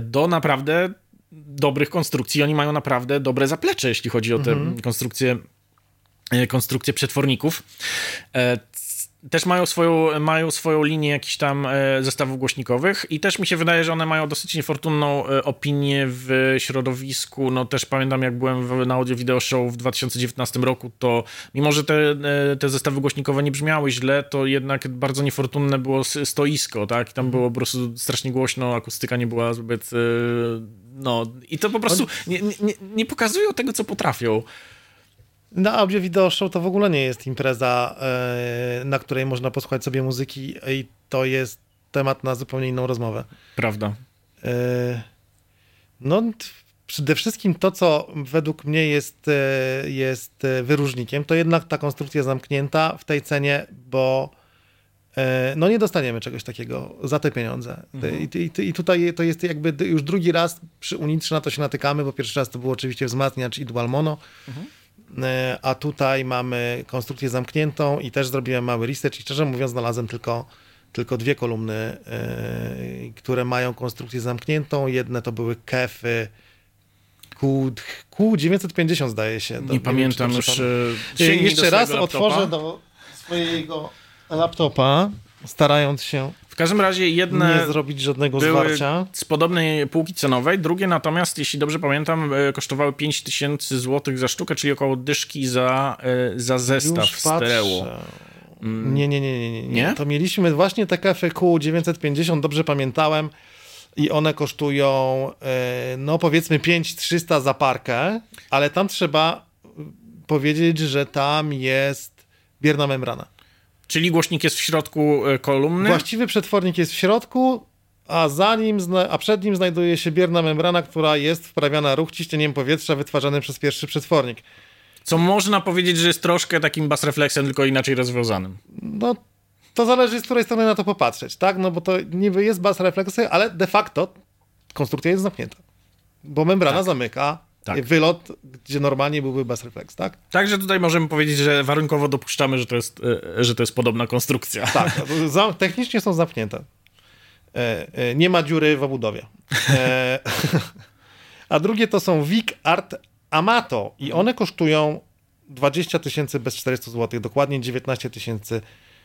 Do naprawdę dobrych konstrukcji. Oni mają naprawdę dobre zaplecze, jeśli chodzi o te konstrukcje, e, konstrukcje przetworników. Też mają swoją, mają swoją linię jakichś tam e, zestawów głośnikowych i też mi się wydaje, że one mają dosyć niefortunną e, opinię w środowisku. No też pamiętam, jak byłem w, na Audio Video Show w 2019 roku, to mimo, że te, e, te zestawy głośnikowe nie brzmiały źle, to jednak bardzo niefortunne było stoisko, tak? I tam było po prostu strasznie głośno, akustyka nie była zbyt... No, i to po prostu nie, nie- nie pokazują tego, co potrafią. Na audio video show to w ogóle nie jest impreza, e, na której można posłuchać sobie muzyki i to jest temat na zupełnie inną rozmowę. Prawda. E, No, przede wszystkim to, co według mnie jest, e, jest wyróżnikiem, to jednak ta konstrukcja zamknięta w tej cenie, bo no nie dostaniemy czegoś takiego za te pieniądze. I, i, I tutaj to jest jakby już drugi raz przy Unitrze na to się natykamy, bo pierwszy raz to był oczywiście wzmacniacz i dual mono, E, a tutaj mamy konstrukcję zamkniętą i też zrobiłem mały research i szczerze mówiąc znalazłem tylko, tylko dwie kolumny, e, które mają konstrukcję zamkniętą. Jedne to były kefy Q, Q950 zdaje się. Nie wiem, pamiętam czy już. e, Jeszcze raz laptopa. otworzę do swojego laptopa, starając się W każdym razie jedne nie zrobić żadnego były zwarcia. z podobnej półki cenowej, drugie natomiast, jeśli dobrze pamiętam, e, kosztowały 5000 zł za sztukę, czyli około dyszki za, e, za zestaw Już stereo. Nie, nie, nie, nie, nie, nie. Nie? To mieliśmy właśnie te kefy Q950, dobrze pamiętałem. I one kosztują, e, no powiedzmy 5300 za parkę, ale tam trzeba powiedzieć, że tam jest bierna membrana. Czyli głośnik jest w środku e, kolumny. Właściwy przetwornik jest w środku, a za nim, a przed nim znajduje się bierna membrana, która jest wprawiana ruch ciśnieniem powietrza wytwarzany przez pierwszy przetwornik. Co można powiedzieć, że jest troszkę takim bass refleksem, tylko inaczej rozwiązanym. No, to zależy z której strony na to popatrzeć, tak? No bo to niby jest bas refleksy, ale de facto konstrukcja jest zamknięta. Bo membrana zamyka Tak. wylot, gdzie normalnie byłby bas refleks, tak? Także tutaj możemy powiedzieć, że warunkowo dopuszczamy, że to jest, e, że to jest podobna konstrukcja. Tak, technicznie są zamknięte. E, e, nie ma dziury w obudowie. E, a drugie to są Vic Art Amato i one kosztują 20 tysięcy bez 400 zł, dokładnie 19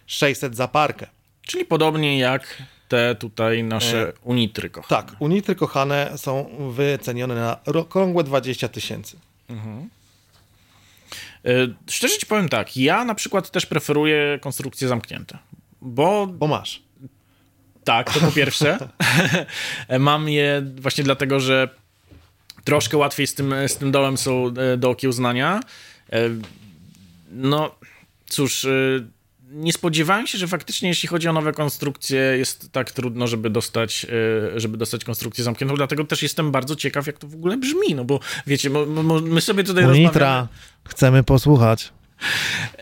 600 za parkę. Czyli podobnie jak te tutaj nasze unitry, kochane. Tak, unitry kochane są wycenione na okrągłe 20 tysięcy. E, Szczerze ci powiem tak, ja na przykład też preferuję konstrukcje zamknięte, bo Bo masz. tak, to po pierwsze, mam je właśnie dlatego, że troszkę łatwiej z tym, z tym dołem są e, do okiełznania. E, no, cóż, e, nie spodziewałem się, że faktycznie jeśli chodzi o nowe konstrukcje jest tak trudno, żeby dostać, żeby dostać konstrukcję zamkniętą, dlatego też jestem bardzo ciekaw, jak to w ogóle brzmi, no bo wiecie, my sobie tutaj Unitra, rozmawiamy... chcemy posłuchać.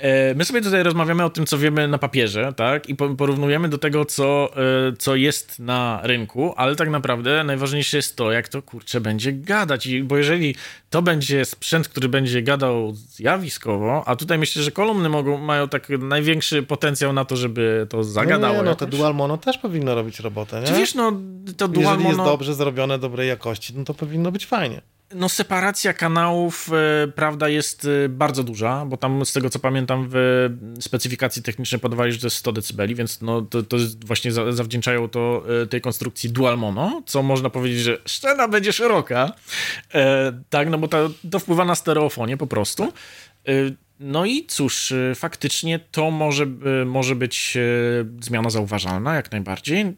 E, my sobie tutaj rozmawiamy o tym, co wiemy na papierze, tak? I porównujemy do tego, co, e, co jest na rynku, ale tak naprawdę najważniejsze jest to, jak to kurczę będzie gadać. I, bo jeżeli to będzie sprzęt, który będzie gadał zjawiskowo, a tutaj myślę, że kolumny mogą, mają tak największy potencjał na to, żeby to zagadało. No, nie, no to dual mono też powinno robić robotę, nie? Czy wiesz, no to dual Jeżeli mono... jest dobrze zrobione, dobrej jakości, no to powinno być fajnie. No separacja kanałów, e, prawda, jest e, bardzo duża, bo tam z tego co pamiętam w specyfikacji technicznej podawali, że to jest 100 dB, więc no to, to właśnie zawdzięczają to e, tej konstrukcji dual mono, co można powiedzieć, że szczena będzie szeroka, tak, no bo to, to wpływa na stereofonię po prostu. No i cóż, faktycznie to może, może być zmiana zauważalna, jak najbardziej.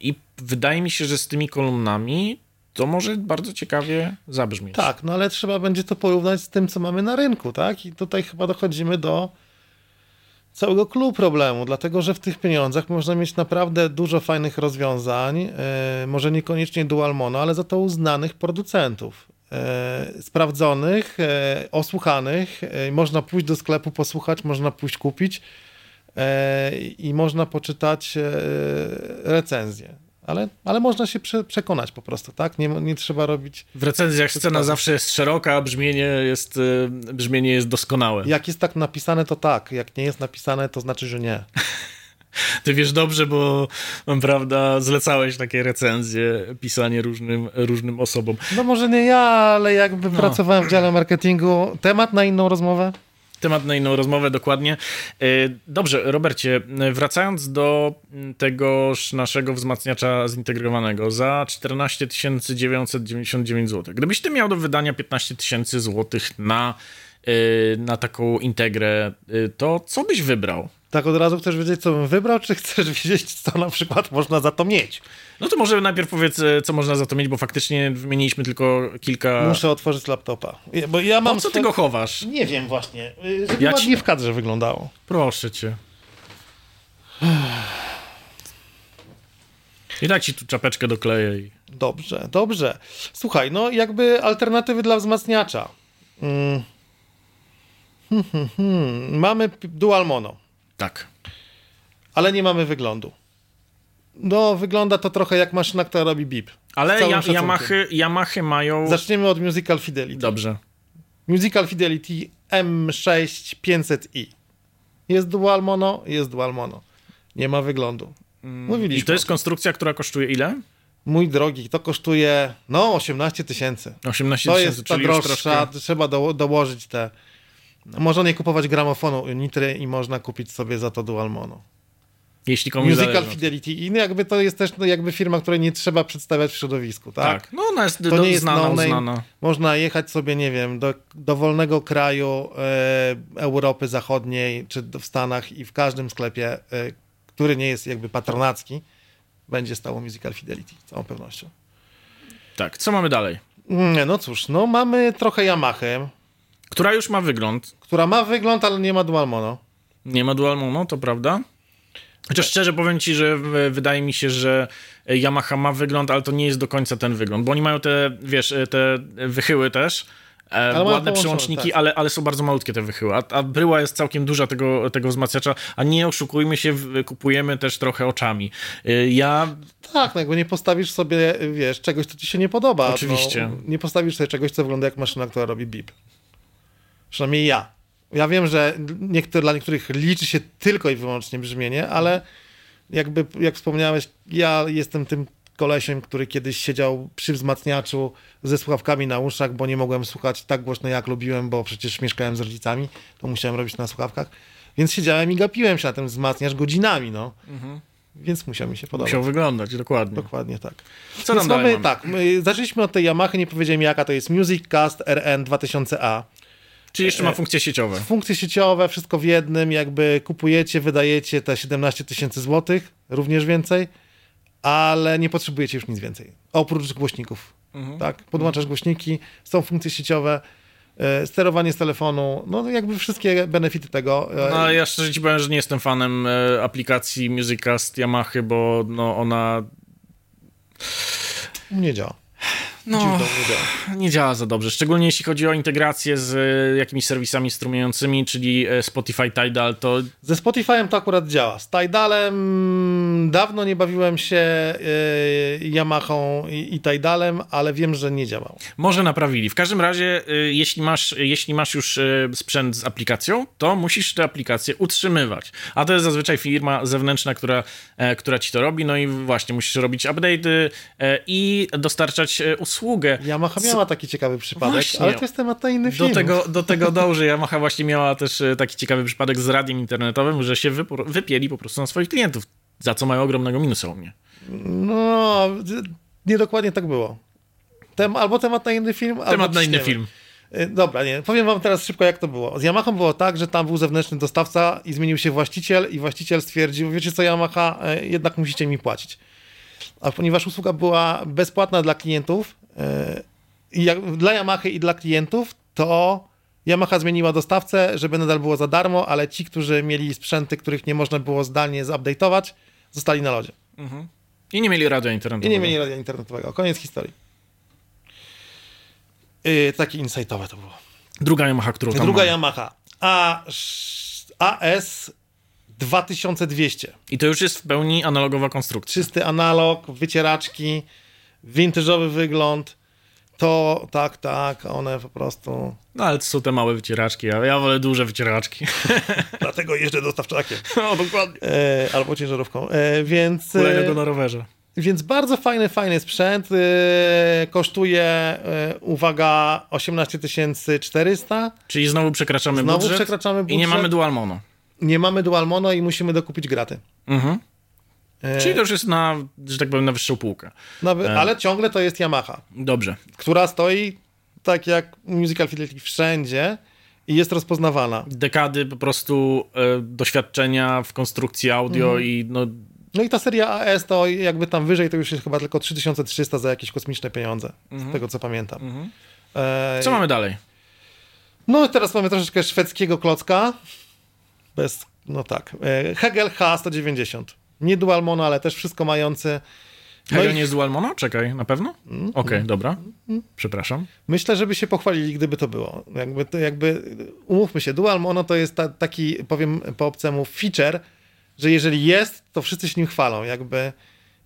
I wydaje mi się, że z tymi kolumnami to może bardzo ciekawie zabrzmieć. Tak, no ale trzeba będzie to porównać z tym, co mamy na rynku, tak? I tutaj chyba dochodzimy do całego klubu problemu, dlatego że w tych pieniądzach można mieć naprawdę dużo fajnych rozwiązań, yy, może niekoniecznie dual mono, ale za to uznanych producentów. Yy, sprawdzonych, yy, osłuchanych, można pójść do sklepu, posłuchać, można pójść kupić i można poczytać recenzję. Ale, ale można się prze, przekonać po prostu, tak? Nie, nie trzeba robić. W recenzjach scena zawsze jest szeroka, a brzmienie jest, y, brzmienie jest doskonałe. Jak jest tak napisane, to tak. Jak nie jest napisane, to znaczy, że nie. Ty wiesz dobrze, bo prawda, zlecałeś takie recenzje, pisanie różnym, różnym osobom. No może nie ja, ale jakby no. pracowałem w dziale marketingu. Temat na inną rozmowę? Temat na inną rozmowę, dokładnie. E, dobrze, Robercie, wracając do tegoż naszego wzmacniacza zintegrowanego za 14 999 zł. Gdybyś ty miał do wydania 15 tysięcy złotych na, e, na taką integrę, e, to co byś wybrał? Tak od razu chcesz wiedzieć, co bym wybrał, czy chcesz wiedzieć, co na przykład można za to mieć? No to może najpierw powiedz, e, co można za to mieć, bo faktycznie wymieniliśmy tylko kilka... Muszę otworzyć laptopa. Bo ja mam... Po co ty go chowasz? Nie wiem właśnie, y, żeby ja ładnie ci... w kadrze wyglądało. Proszę cię. I tak ci tu czapeczkę dokleję. I... Dobrze, dobrze. Słuchaj, no jakby alternatywy dla wzmacniacza. Hmm. Hmm, hmm, hmm. Mamy dual mono. Tak. Ale nie mamy wyglądu. No, wygląda to trochę jak maszyna, która robi bip. Ale ja, Yamahy, Yamahy mają... Zaczniemy od Musical Fidelity. Dobrze. Musical Fidelity M6 500i. Jest dual mono, jest dual mono. Nie ma wyglądu. Mm, Mówiliśmy. I to jest konstrukcja, która kosztuje ile? Mój drogi, to kosztuje no 18 tysięcy. 18 tysięcy, To jest ta droższa, troszkę... trzeba do, dołożyć te można nie kupować gramofonu Nitry i można kupić sobie za to dual mono. Jeśli komuś Musical zależy. Fidelity i jakby to jest też no, jakby firma, której nie trzeba przedstawiać w środowisku, tak? Tak, no ona jest to do, nie jest znana, no znana. Można jechać sobie, nie wiem, do dowolnego kraju e, Europy Zachodniej czy w Stanach i w każdym sklepie, e, który nie jest jakby patronacki, będzie stało Musical Fidelity, z całą pewnością. Tak, co mamy dalej? No cóż, no mamy trochę Yamaha, która już ma wygląd. Która ma wygląd, ale nie ma dual mono. Nie ma dual mono, to prawda. Chociaż szczerze powiem ci, że wydaje mi się, że Yamaha ma wygląd, ale to nie jest do końca ten wygląd, bo oni mają te, wiesz, te wychyły też, e, ale ładne przełączniki, tak. ale, ale są bardzo malutkie te wychyły, a, a bryła jest całkiem duża tego, tego wzmacniacza, a nie oszukujmy się, kupujemy też trochę oczami. E, ja... Tak, no jakby nie postawisz sobie, wiesz, czegoś, co ci się nie podoba. Oczywiście. No, nie postawisz sobie czegoś, co wygląda jak maszyna, która robi bip. Przynajmniej ja. Ja wiem, że niektóre, dla niektórych liczy się tylko i wyłącznie brzmienie, ale jakby, jak wspomniałeś, ja jestem tym kolesiem, który kiedyś siedział przy wzmacniaczu ze słuchawkami na uszach, bo nie mogłem słuchać tak głośno, jak lubiłem, bo przecież mieszkałem z rodzicami, to musiałem robić na słuchawkach. Więc siedziałem i gapiłem się na ten wzmacniacz godzinami, no. Mhm. Więc musiał mi się podobać. Musiał wyglądać, dokładnie. Dokładnie tak. Co nam mamy, Tak, zaczęliśmy od tej Yamaha, nie powiedziałem jaka to jest Music Cast RN 2000A. Czyli jeszcze ma e, funkcje sieciowe. Funkcje sieciowe, wszystko w jednym, jakby kupujecie, wydajecie te 17 tysięcy złotych, również więcej, ale nie potrzebujecie już nic więcej. Oprócz głośników. Mhm. Tak? Podłączasz głośniki, są funkcje sieciowe, e, sterowanie z telefonu, no jakby wszystkie benefity tego. E, no ja szczerze ci powiem, że nie jestem fanem aplikacji Musicast Yamaha, bo no ona... Nie działa no, nie działa. nie działa za dobrze. Szczególnie jeśli chodzi o integrację z e, jakimiś serwisami strumieniącymi, czyli e, Spotify, Tidal, to... Ze Spotify'em to akurat działa. Z Tidalem dawno nie bawiłem się Yamahą i, i Tidalem, ale wiem, że nie działał. Może naprawili. W każdym razie, yy, jeśli, masz, jeśli masz już yy, sprzęt z aplikacją, to musisz tę aplikację utrzymywać. A to jest zazwyczaj firma zewnętrzna, która, która ci to robi, no i właśnie musisz robić update'y i dostarczać usługi usługę. Yamaha miała taki ciekawy przypadek, właśnie. ale to jest temat na inny film. Do tego, do tego dąży. Yamaha właśnie miała też e, taki ciekawy przypadek z radiem internetowym, że się wypieli po prostu na swoich klientów, za co mają ogromnego minusa u mnie. No, niedokładnie tak było. Tem, albo temat na inny film, Temat na inny film. E, dobra, nie. Powiem wam teraz szybko, jak to było. Z Yamaha było tak, że tam był zewnętrzny dostawca i zmienił się właściciel i właściciel stwierdził, wiecie co, Yamaha, e, jednak musicie mi płacić. A ponieważ usługa była bezpłatna dla klientów, jak, dla Yamaha i dla klientów, to Yamaha zmieniła dostawcę, żeby nadal było za darmo, ale ci, którzy mieli sprzęty, których nie można było zdalnie zupdate'ować, zostali na lodzie. Mhm. I nie mieli radia internetowego. I nie mieli radia internetowego. Koniec historii. Yy, takie insightowe to było. Druga Yamaha, którą tam Druga mamy. Yamaha. A, AS 2200. I to już jest w pełni analogowa konstrukcja. Czysty analog, wycieraczki, vintage'owy wygląd. To tak, tak, one po prostu. No ale to są te małe wycieraczki, ja, ja wolę duże wycieraczki. Dlatego jeżdżę dostawczakiem. No, dokładnie. E, albo ciężarówką. E, więc. Kolejnego na rowerze. Więc bardzo fajny, fajny sprzęt. E, kosztuje, e, uwaga, 18 400. Czyli znowu przekraczamy znowu budżet. przekraczamy budżet. I nie mamy dual mono. Nie mamy dual mono i musimy dokupić graty. Mhm. E, Czyli to już jest na, że tak powiem, na wyższą półkę. No, ale ciągle to jest Yamaha. Dobrze. Która stoi tak jak Musical Fidelity wszędzie i jest rozpoznawana. Dekady po prostu e, doświadczenia w konstrukcji audio mhm. i no... No i ta seria AS to jakby tam wyżej to już jest chyba tylko 3300 za jakieś kosmiczne pieniądze, mhm. z tego co pamiętam. Mhm. E... Co mamy dalej? No teraz mamy troszeczkę szwedzkiego klocka. Bez, no tak. E, Hegel H190 nie dual mono, ale też wszystko mający. No Hegel i... nie jest dual mono? Czekaj, na pewno? Mm, Okej, okay, mm, dobra. Mm. Przepraszam. Myślę, żeby się pochwalili, gdyby to było. Jakby, to, jakby umówmy się, dual mono to jest ta, taki, powiem po obcemu, feature, że jeżeli jest, to wszyscy się nim chwalą. Jakby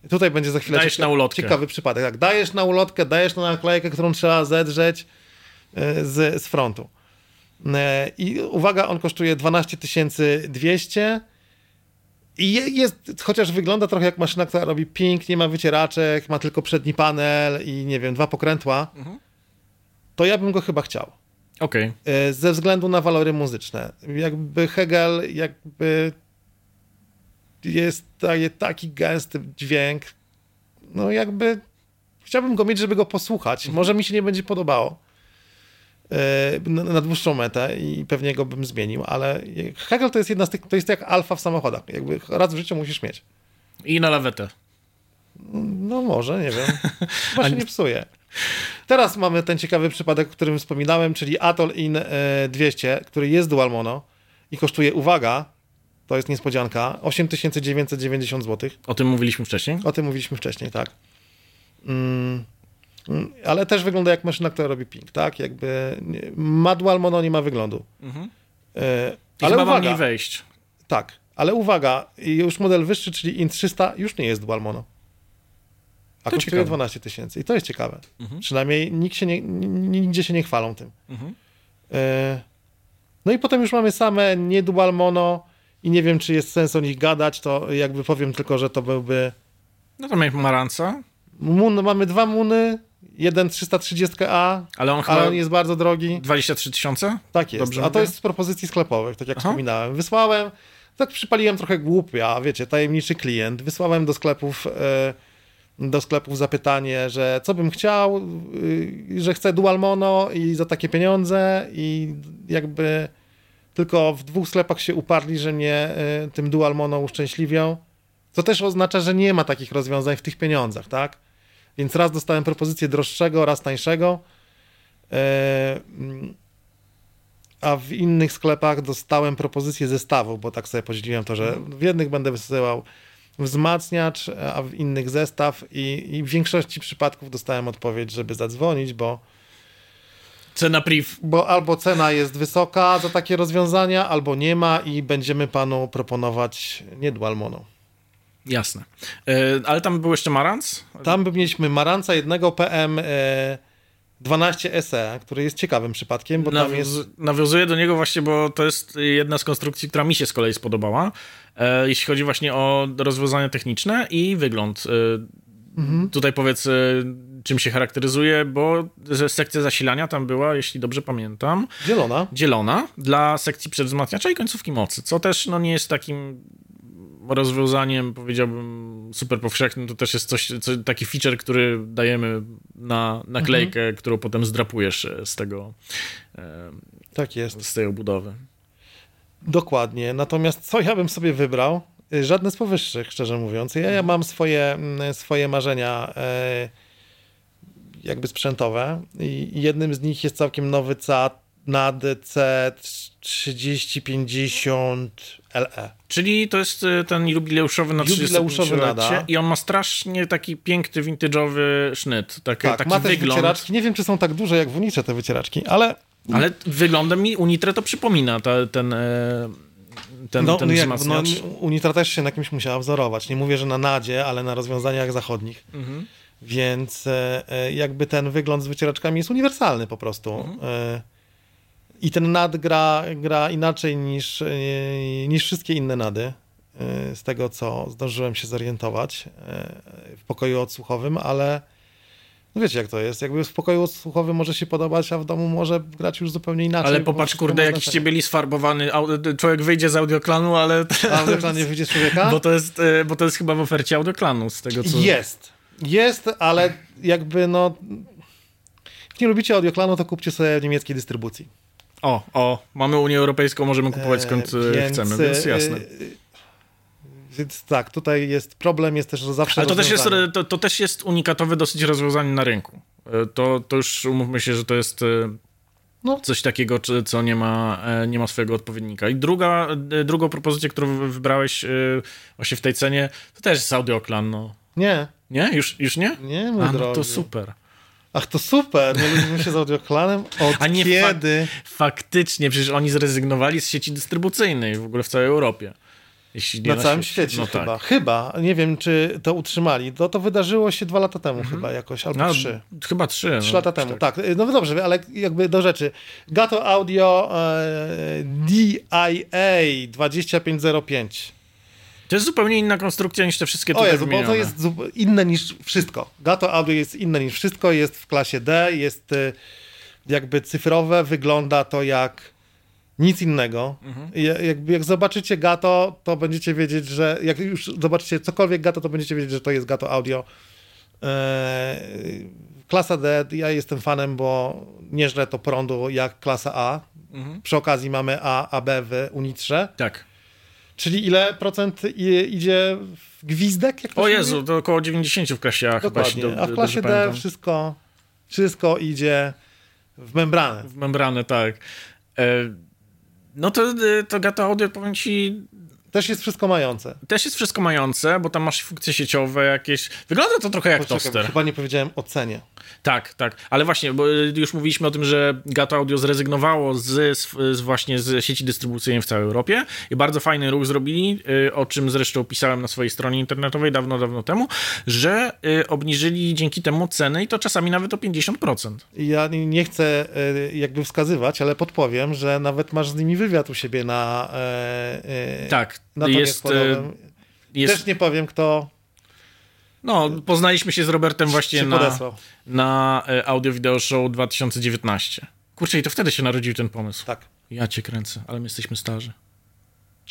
tutaj będzie za chwilę dajesz cieka- na ulotkę. ciekawy przypadek. Tak, dajesz na ulotkę, dajesz na naklejkę, którą trzeba zedrzeć e, z, z frontu. E, I uwaga, on kosztuje 12 200 i jest, chociaż wygląda trochę jak maszyna, która robi ping, nie ma wycieraczek, ma tylko przedni panel i nie wiem, dwa pokrętła, mhm. to ja bym go chyba chciał. Okej. Okay. Ze względu na walory muzyczne. Jakby Hegel, jakby jest taki gęsty dźwięk, no jakby chciałbym go mieć, żeby go posłuchać. Mhm. Może mi się nie będzie podobało. E, na dłuższą metę i pewnie go bym zmienił, ale Hegel to jest jedna z tych, to jest jak alfa w samochodach, jakby raz w życiu musisz mieć. I na lawetę. No może, nie wiem. Chyba się nie psuje. Teraz mamy ten ciekawy przypadek, o którym wspominałem, czyli Atoll In 200, e, który jest dual mono i kosztuje, uwaga, to jest niespodzianka, 8990 zł. O tym mówiliśmy wcześniej? O tym mówiliśmy wcześniej, tak. Mm. Mm, ale też wygląda jak maszyna, która robi ping, tak? Jakby ma dual mono, nie ma wyglądu. Mhm. E, ale uwaga, mniej wejść. Tak, ale uwaga, już model wyższy, czyli IN 300 już nie jest dual mono. A to kosztuje ciekawe. 12 tysięcy. I to jest ciekawe. Mhm. Przynajmniej nikt się nie, nigdzie się nie chwalą tym. Mhm. E, no i potem już mamy same nie dual mono i nie wiem, czy jest sens o nich gadać, to jakby powiem tylko, że to byłby... No to mamy Maranca. Mun, mamy dwa Muny, jeden 330A, ale on, ale on jest bardzo drogi. 23 tysiące? Tak jest, Dobrze a to jest z propozycji sklepowych, tak jak Aha. wspominałem. Wysłałem, tak przypaliłem trochę głupia, wiecie, tajemniczy klient. Wysłałem do sklepów, e, do sklepów zapytanie, że co bym chciał, e, że chcę dual mono i za takie pieniądze i jakby tylko w dwóch sklepach się uparli, że mnie e, tym dual mono uszczęśliwią. To też oznacza, że nie ma takich rozwiązań w tych pieniądzach, tak? Więc raz dostałem propozycję droższego, raz tańszego. E, a w innych sklepach dostałem propozycję zestawu, bo tak sobie podzieliłem to, że w jednych będę wysyłał wzmacniacz, a w innych zestaw i, i w większości przypadków dostałem odpowiedź, żeby zadzwonić, bo Cena priv. bo albo cena jest wysoka za takie rozwiązania, albo nie ma i będziemy panu proponować nie dual mono. Jasne. E, ale tam był jeszcze Marantz? Tam by mieliśmy Maranca jednego PM e, 12 SE, który jest ciekawym przypadkiem, bo tam jest... Nawiąz- Nawiązuję do niego właśnie, bo to jest jedna z konstrukcji, która mi się z kolei spodobała, e, jeśli chodzi właśnie o rozwiązania techniczne i wygląd. E, Mhm. Tutaj powiedz, czym się charakteryzuje, bo sekcja zasilania tam była, jeśli dobrze pamiętam, Zielona. dzielona dla sekcji przedwzmacniacza i końcówki mocy, co też no, nie jest takim rozwiązaniem, powiedziałbym, super powszechnym. To też jest coś, co, taki feature, który dajemy na naklejkę, którą potem zdrapujesz e, z tego, e, Tak jest. z tej obudowy. Dokładnie. Natomiast co ja bym sobie wybrał? Y, Żadne z powyższych, szczerze mówiąc. Ja, ja mam swoje, swoje marzenia e, jakby sprzętowe i jednym z nich jest całkiem nowy CAT NAD C3050 LE. Czyli to jest e, ten jubileuszowy na Jubileuszowy 35-lecie nada. i on ma strasznie taki piękny, vintage'owy sznyt, taki, Tak, taki ma wygląd. wycieraczki. Nie wiem, czy są tak duże jak w Unicze te wycieraczki, ale Ale wyglądem mi Unitre to przypomina ta, ten, e, ten, no, ten no, jak, no. Unitra też się na kimś musiała wzorować. Nie mówię, że na nadzie, ale na rozwiązaniach zachodnich. Mhm. Więc e, e, jakby ten wygląd z wycieraczkami jest uniwersalny po prostu. Mhm. E, I ten nad gra, gra inaczej niż, e, niż wszystkie inne nady. e, Z tego, co zdążyłem się zorientować e, w pokoju odsłuchowym, ale no wiecie, jak to jest. Jakby w pokoju odsłuchowym może się podobać, a w domu może grać już zupełnie inaczej. Ale popatrz, kurde, jakiś znaczenie. ciebie lis farbowany, au- człowiek wyjdzie z audioklanu, ale... A w ekranie wyjdzie z człowieka? Bo to, jest, bo to jest chyba w ofercie audioklanu, z tego co... Jest. Jest, ale jakby no... Jak nie lubicie audioklanu, to kupcie sobie niemieckiej dystrybucji. O, o, mamy Unię Europejską, możemy kupować skąd E, e, chcemy, więc e, jasne. e, Więc tak, tutaj jest problem, jest też że zawsze Ale to też, jest, to, to też jest unikatowe dosyć rozwiązanie na rynku. E, To, to już umówmy się, że to jest e, No. coś takiego, co nie ma, e, nie ma swojego odpowiednika. I druga, e, drugą propozycję, którą wy- wybrałeś e, właśnie w tej cenie, to też jest Audioklan, no. Nie, Nie? Już, już nie? nie, mój A, no drogi. to super. Ach, to super, nie lubimy się z audioklanem? Od A nie kiedy? Faktycznie, przecież oni zrezygnowali z sieci dystrybucyjnej w ogóle w całej Europie. Nie Na całym świecie. świecie no chyba. Tak. Chyba, nie wiem, czy to utrzymali. To, to wydarzyło się dwa lata temu chyba jakoś, albo No, trzy. chyba trzy. Trzy no, lata temu, tak. No dobrze, ale jakby do rzeczy. Gato Audio e, DIA 2505. To jest zupełnie inna konstrukcja niż te wszystkie O tutaj Jezu, bo to jest inne niż wszystko. Gato Audio jest inne niż wszystko, jest w klasie D, jest e, jakby cyfrowe, wygląda to jak nic innego. Mhm. Ja- Jakby jak zobaczycie Gato, to będziecie wiedzieć, że jak już zobaczycie cokolwiek Gato, to będziecie wiedzieć, że to jest Gato Audio. E, klasa D, ja jestem fanem, bo nie żre to prądu jak klasa A. Mhm. Przy okazji mamy A, AB w Unitrze. Tak. Czyli ile procent idzie w gwizdek? Jak O Jezu, mówi? to około 90 w klasie A Dokładnie. do, A w klasie D pamiętam. wszystko, wszystko idzie w membranę. W membranę, tak. E, no to, e, to Gato Audio, powiem ci, Też jest wszystko mające. też jest wszystko mające, bo tam masz funkcje sieciowe jakieś. Wygląda to trochę jak Poczekaj, toster. chyba nie powiedziałem o cenie. Tak, tak. Ale właśnie, bo y, już mówiliśmy o tym, że Gato Audio zrezygnowało z, z, właśnie z sieci dystrybucyjnej w całej Europie i bardzo fajny ruch zrobili, y, o czym zresztą pisałem na swojej stronie internetowej dawno, dawno temu, że y, obniżyli dzięki temu ceny i to czasami nawet o 50%. I Ja nie chcę jakby wskazywać, ale podpowiem, że nawet masz z nimi wywiad u siebie na, e, e, Tak, na jest, składowym. jest Też nie powiem, kto no, poznaliśmy się z Robertem właśnie na, podesłał. na y, Audio Video Show 2019. Kurczę, i to wtedy się narodził ten pomysł. Tak. Ja cię kręcę, ale my jesteśmy starzy.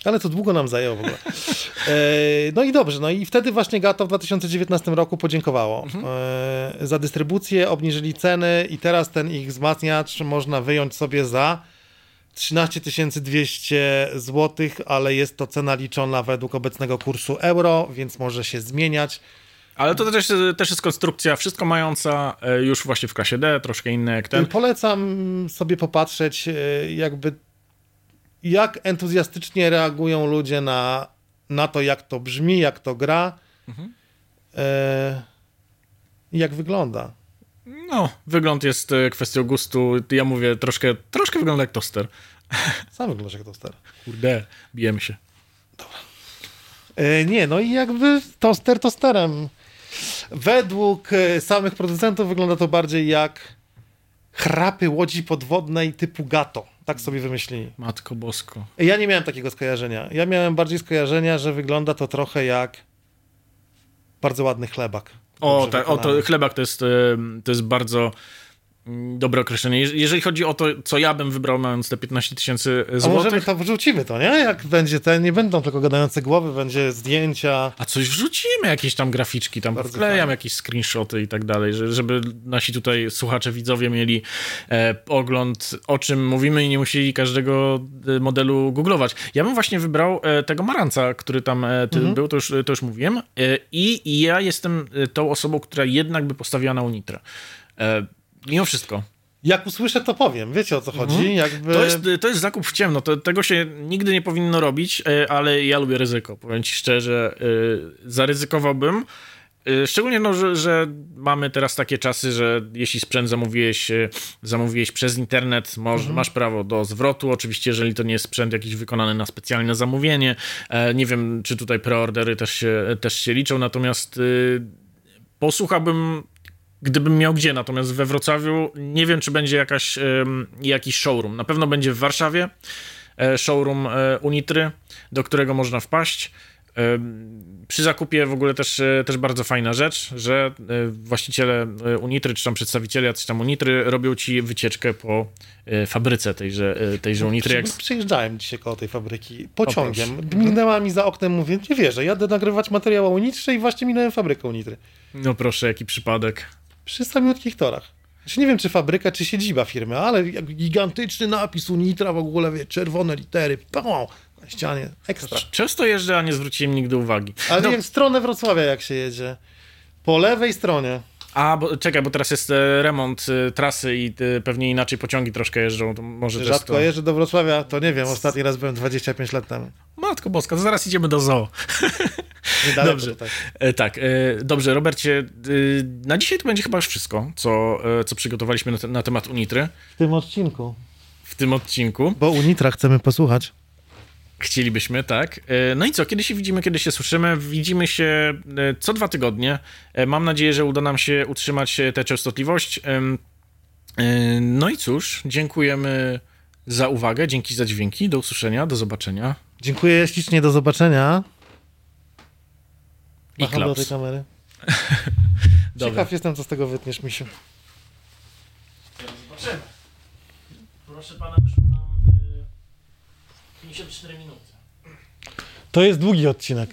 Ale to długo nam zajęło w ogóle. E, no i dobrze, no i wtedy właśnie Gato w 2019 roku podziękowało Mhm. e, za dystrybucję, obniżyli ceny i teraz ten ich wzmacniacz można wyjąć sobie za 13 200 zł, ale jest to cena liczona według obecnego kursu euro, więc może się zmieniać. Ale to też, też jest konstrukcja wszystko mająca, e, już właśnie w klasie D, troszkę inne jak ten. Polecam sobie popatrzeć, e, jakby jak entuzjastycznie reagują ludzie na, na to, jak to brzmi, jak to gra Mhm. e, i jak wygląda. No, wygląd jest e, kwestią gustu. Ja mówię, troszkę, troszkę wygląda jak toster. Sam wyglądasz jak toster. Kurde, bijemy się. E, nie, no i jakby toster tosterem. Według e, samych producentów wygląda to bardziej jak chrapy łodzi podwodnej typu gato. Tak sobie wymyślili. Matko bosko. Ja nie miałem takiego skojarzenia. Ja miałem bardziej skojarzenia, że wygląda to trochę jak bardzo ładny chlebak. O, tak, o to chlebak to jest, to jest bardzo dobre określenie. Jeż- Jeżeli chodzi o to, co ja bym wybrał mając te 15 tysięcy A możemy złotych, to wrzucimy to, nie? Jak będzie ten, nie będą tylko gadające głowy, będzie zdjęcia. a coś wrzucimy, jakieś tam graficzki, tam Bardzo wklejam fajnie. jakieś screenshoty i tak dalej, że- żeby nasi tutaj słuchacze, widzowie mieli e, ogląd, o czym mówimy i nie musieli każdego e, modelu googlować. Ja bym właśnie wybrał e, tego Maranca, który tam ty, był, to już, to już mówiłem. I, I ja jestem tą osobą, która jednak by postawiła na Unitrę. Mimo wszystko. Jak usłyszę, to powiem. Wiecie o co chodzi? Jakby... To jest, to jest zakup w ciemno. To, tego się nigdy nie powinno robić, e, ale ja lubię ryzyko. Powiem ci szczerze, e, zaryzykowałbym. E, Szczególnie, no, że, że mamy teraz takie czasy, że jeśli sprzęt zamówiłeś, zamówiłeś przez internet, moż, masz prawo do zwrotu. Oczywiście, jeżeli to nie jest sprzęt jakiś wykonany na specjalne zamówienie. Nie wiem, czy tutaj preordery też się, też się liczą, natomiast posłuchałbym gdybym miał gdzie, natomiast we Wrocławiu nie wiem, czy będzie jakaś, jakiś showroom. Na pewno będzie w Warszawie e, showroom e, Unitry, do którego można wpaść. Przy zakupie w ogóle też, e, też bardzo fajna rzecz, że właściciele Unitry, czy tam przedstawiciele jacyś tam Unitry robią ci wycieczkę po fabryce tejże, tejże Unitry. Jak... Przy- Przyjeżdżałem dzisiaj koło tej fabryki pociągiem. Minęła mi za oknem, mówię, nie wierzę, jadę nagrywać materiał o Unitrze i właśnie minąłem fabrykę Unitry. No proszę, jaki przypadek. Przy samiutkich torach. Znaczy nie wiem, czy fabryka, czy siedziba firmy, ale jak gigantyczny napis Unitra w ogóle, wie, czerwone litery, pał, na ścianie, ekstra. Często jeżdżę, a nie zwróciłem nigdy uwagi. Ale No, w stronę Wrocławia jak się jedzie. Po lewej stronie. A, bo, czekaj, bo teraz jest e, remont e, trasy i e, pewnie inaczej pociągi troszkę jeżdżą. To może Rzadko to... jeżdżę do Wrocławia, to nie wiem, ostatni raz byłem 25 lat temu. Matko boska, to zaraz idziemy do zoo. Niedaleko Dobrze. E, tak, e, dobrze, Robercie, e, na dzisiaj to będzie chyba już wszystko, co, e, co przygotowaliśmy na, te, na temat Unitry W tym odcinku. w tym odcinku. Bo Unitra chcemy posłuchać. Chcielibyśmy, tak. E, No i co, kiedy się widzimy, kiedy się słyszymy? Widzimy się e, co dwa tygodnie. E, Mam nadzieję, że uda nam się utrzymać tę częstotliwość. No i cóż, dziękujemy za uwagę, dzięki za dźwięki, do usłyszenia, do zobaczenia. Dziękuję ślicznie, do zobaczenia. I do tej kamery. Ciekaw jestem, co z tego wytniesz, misiu. Zobaczymy. Proszę pana, 54 minuty. To jest długi odcinek.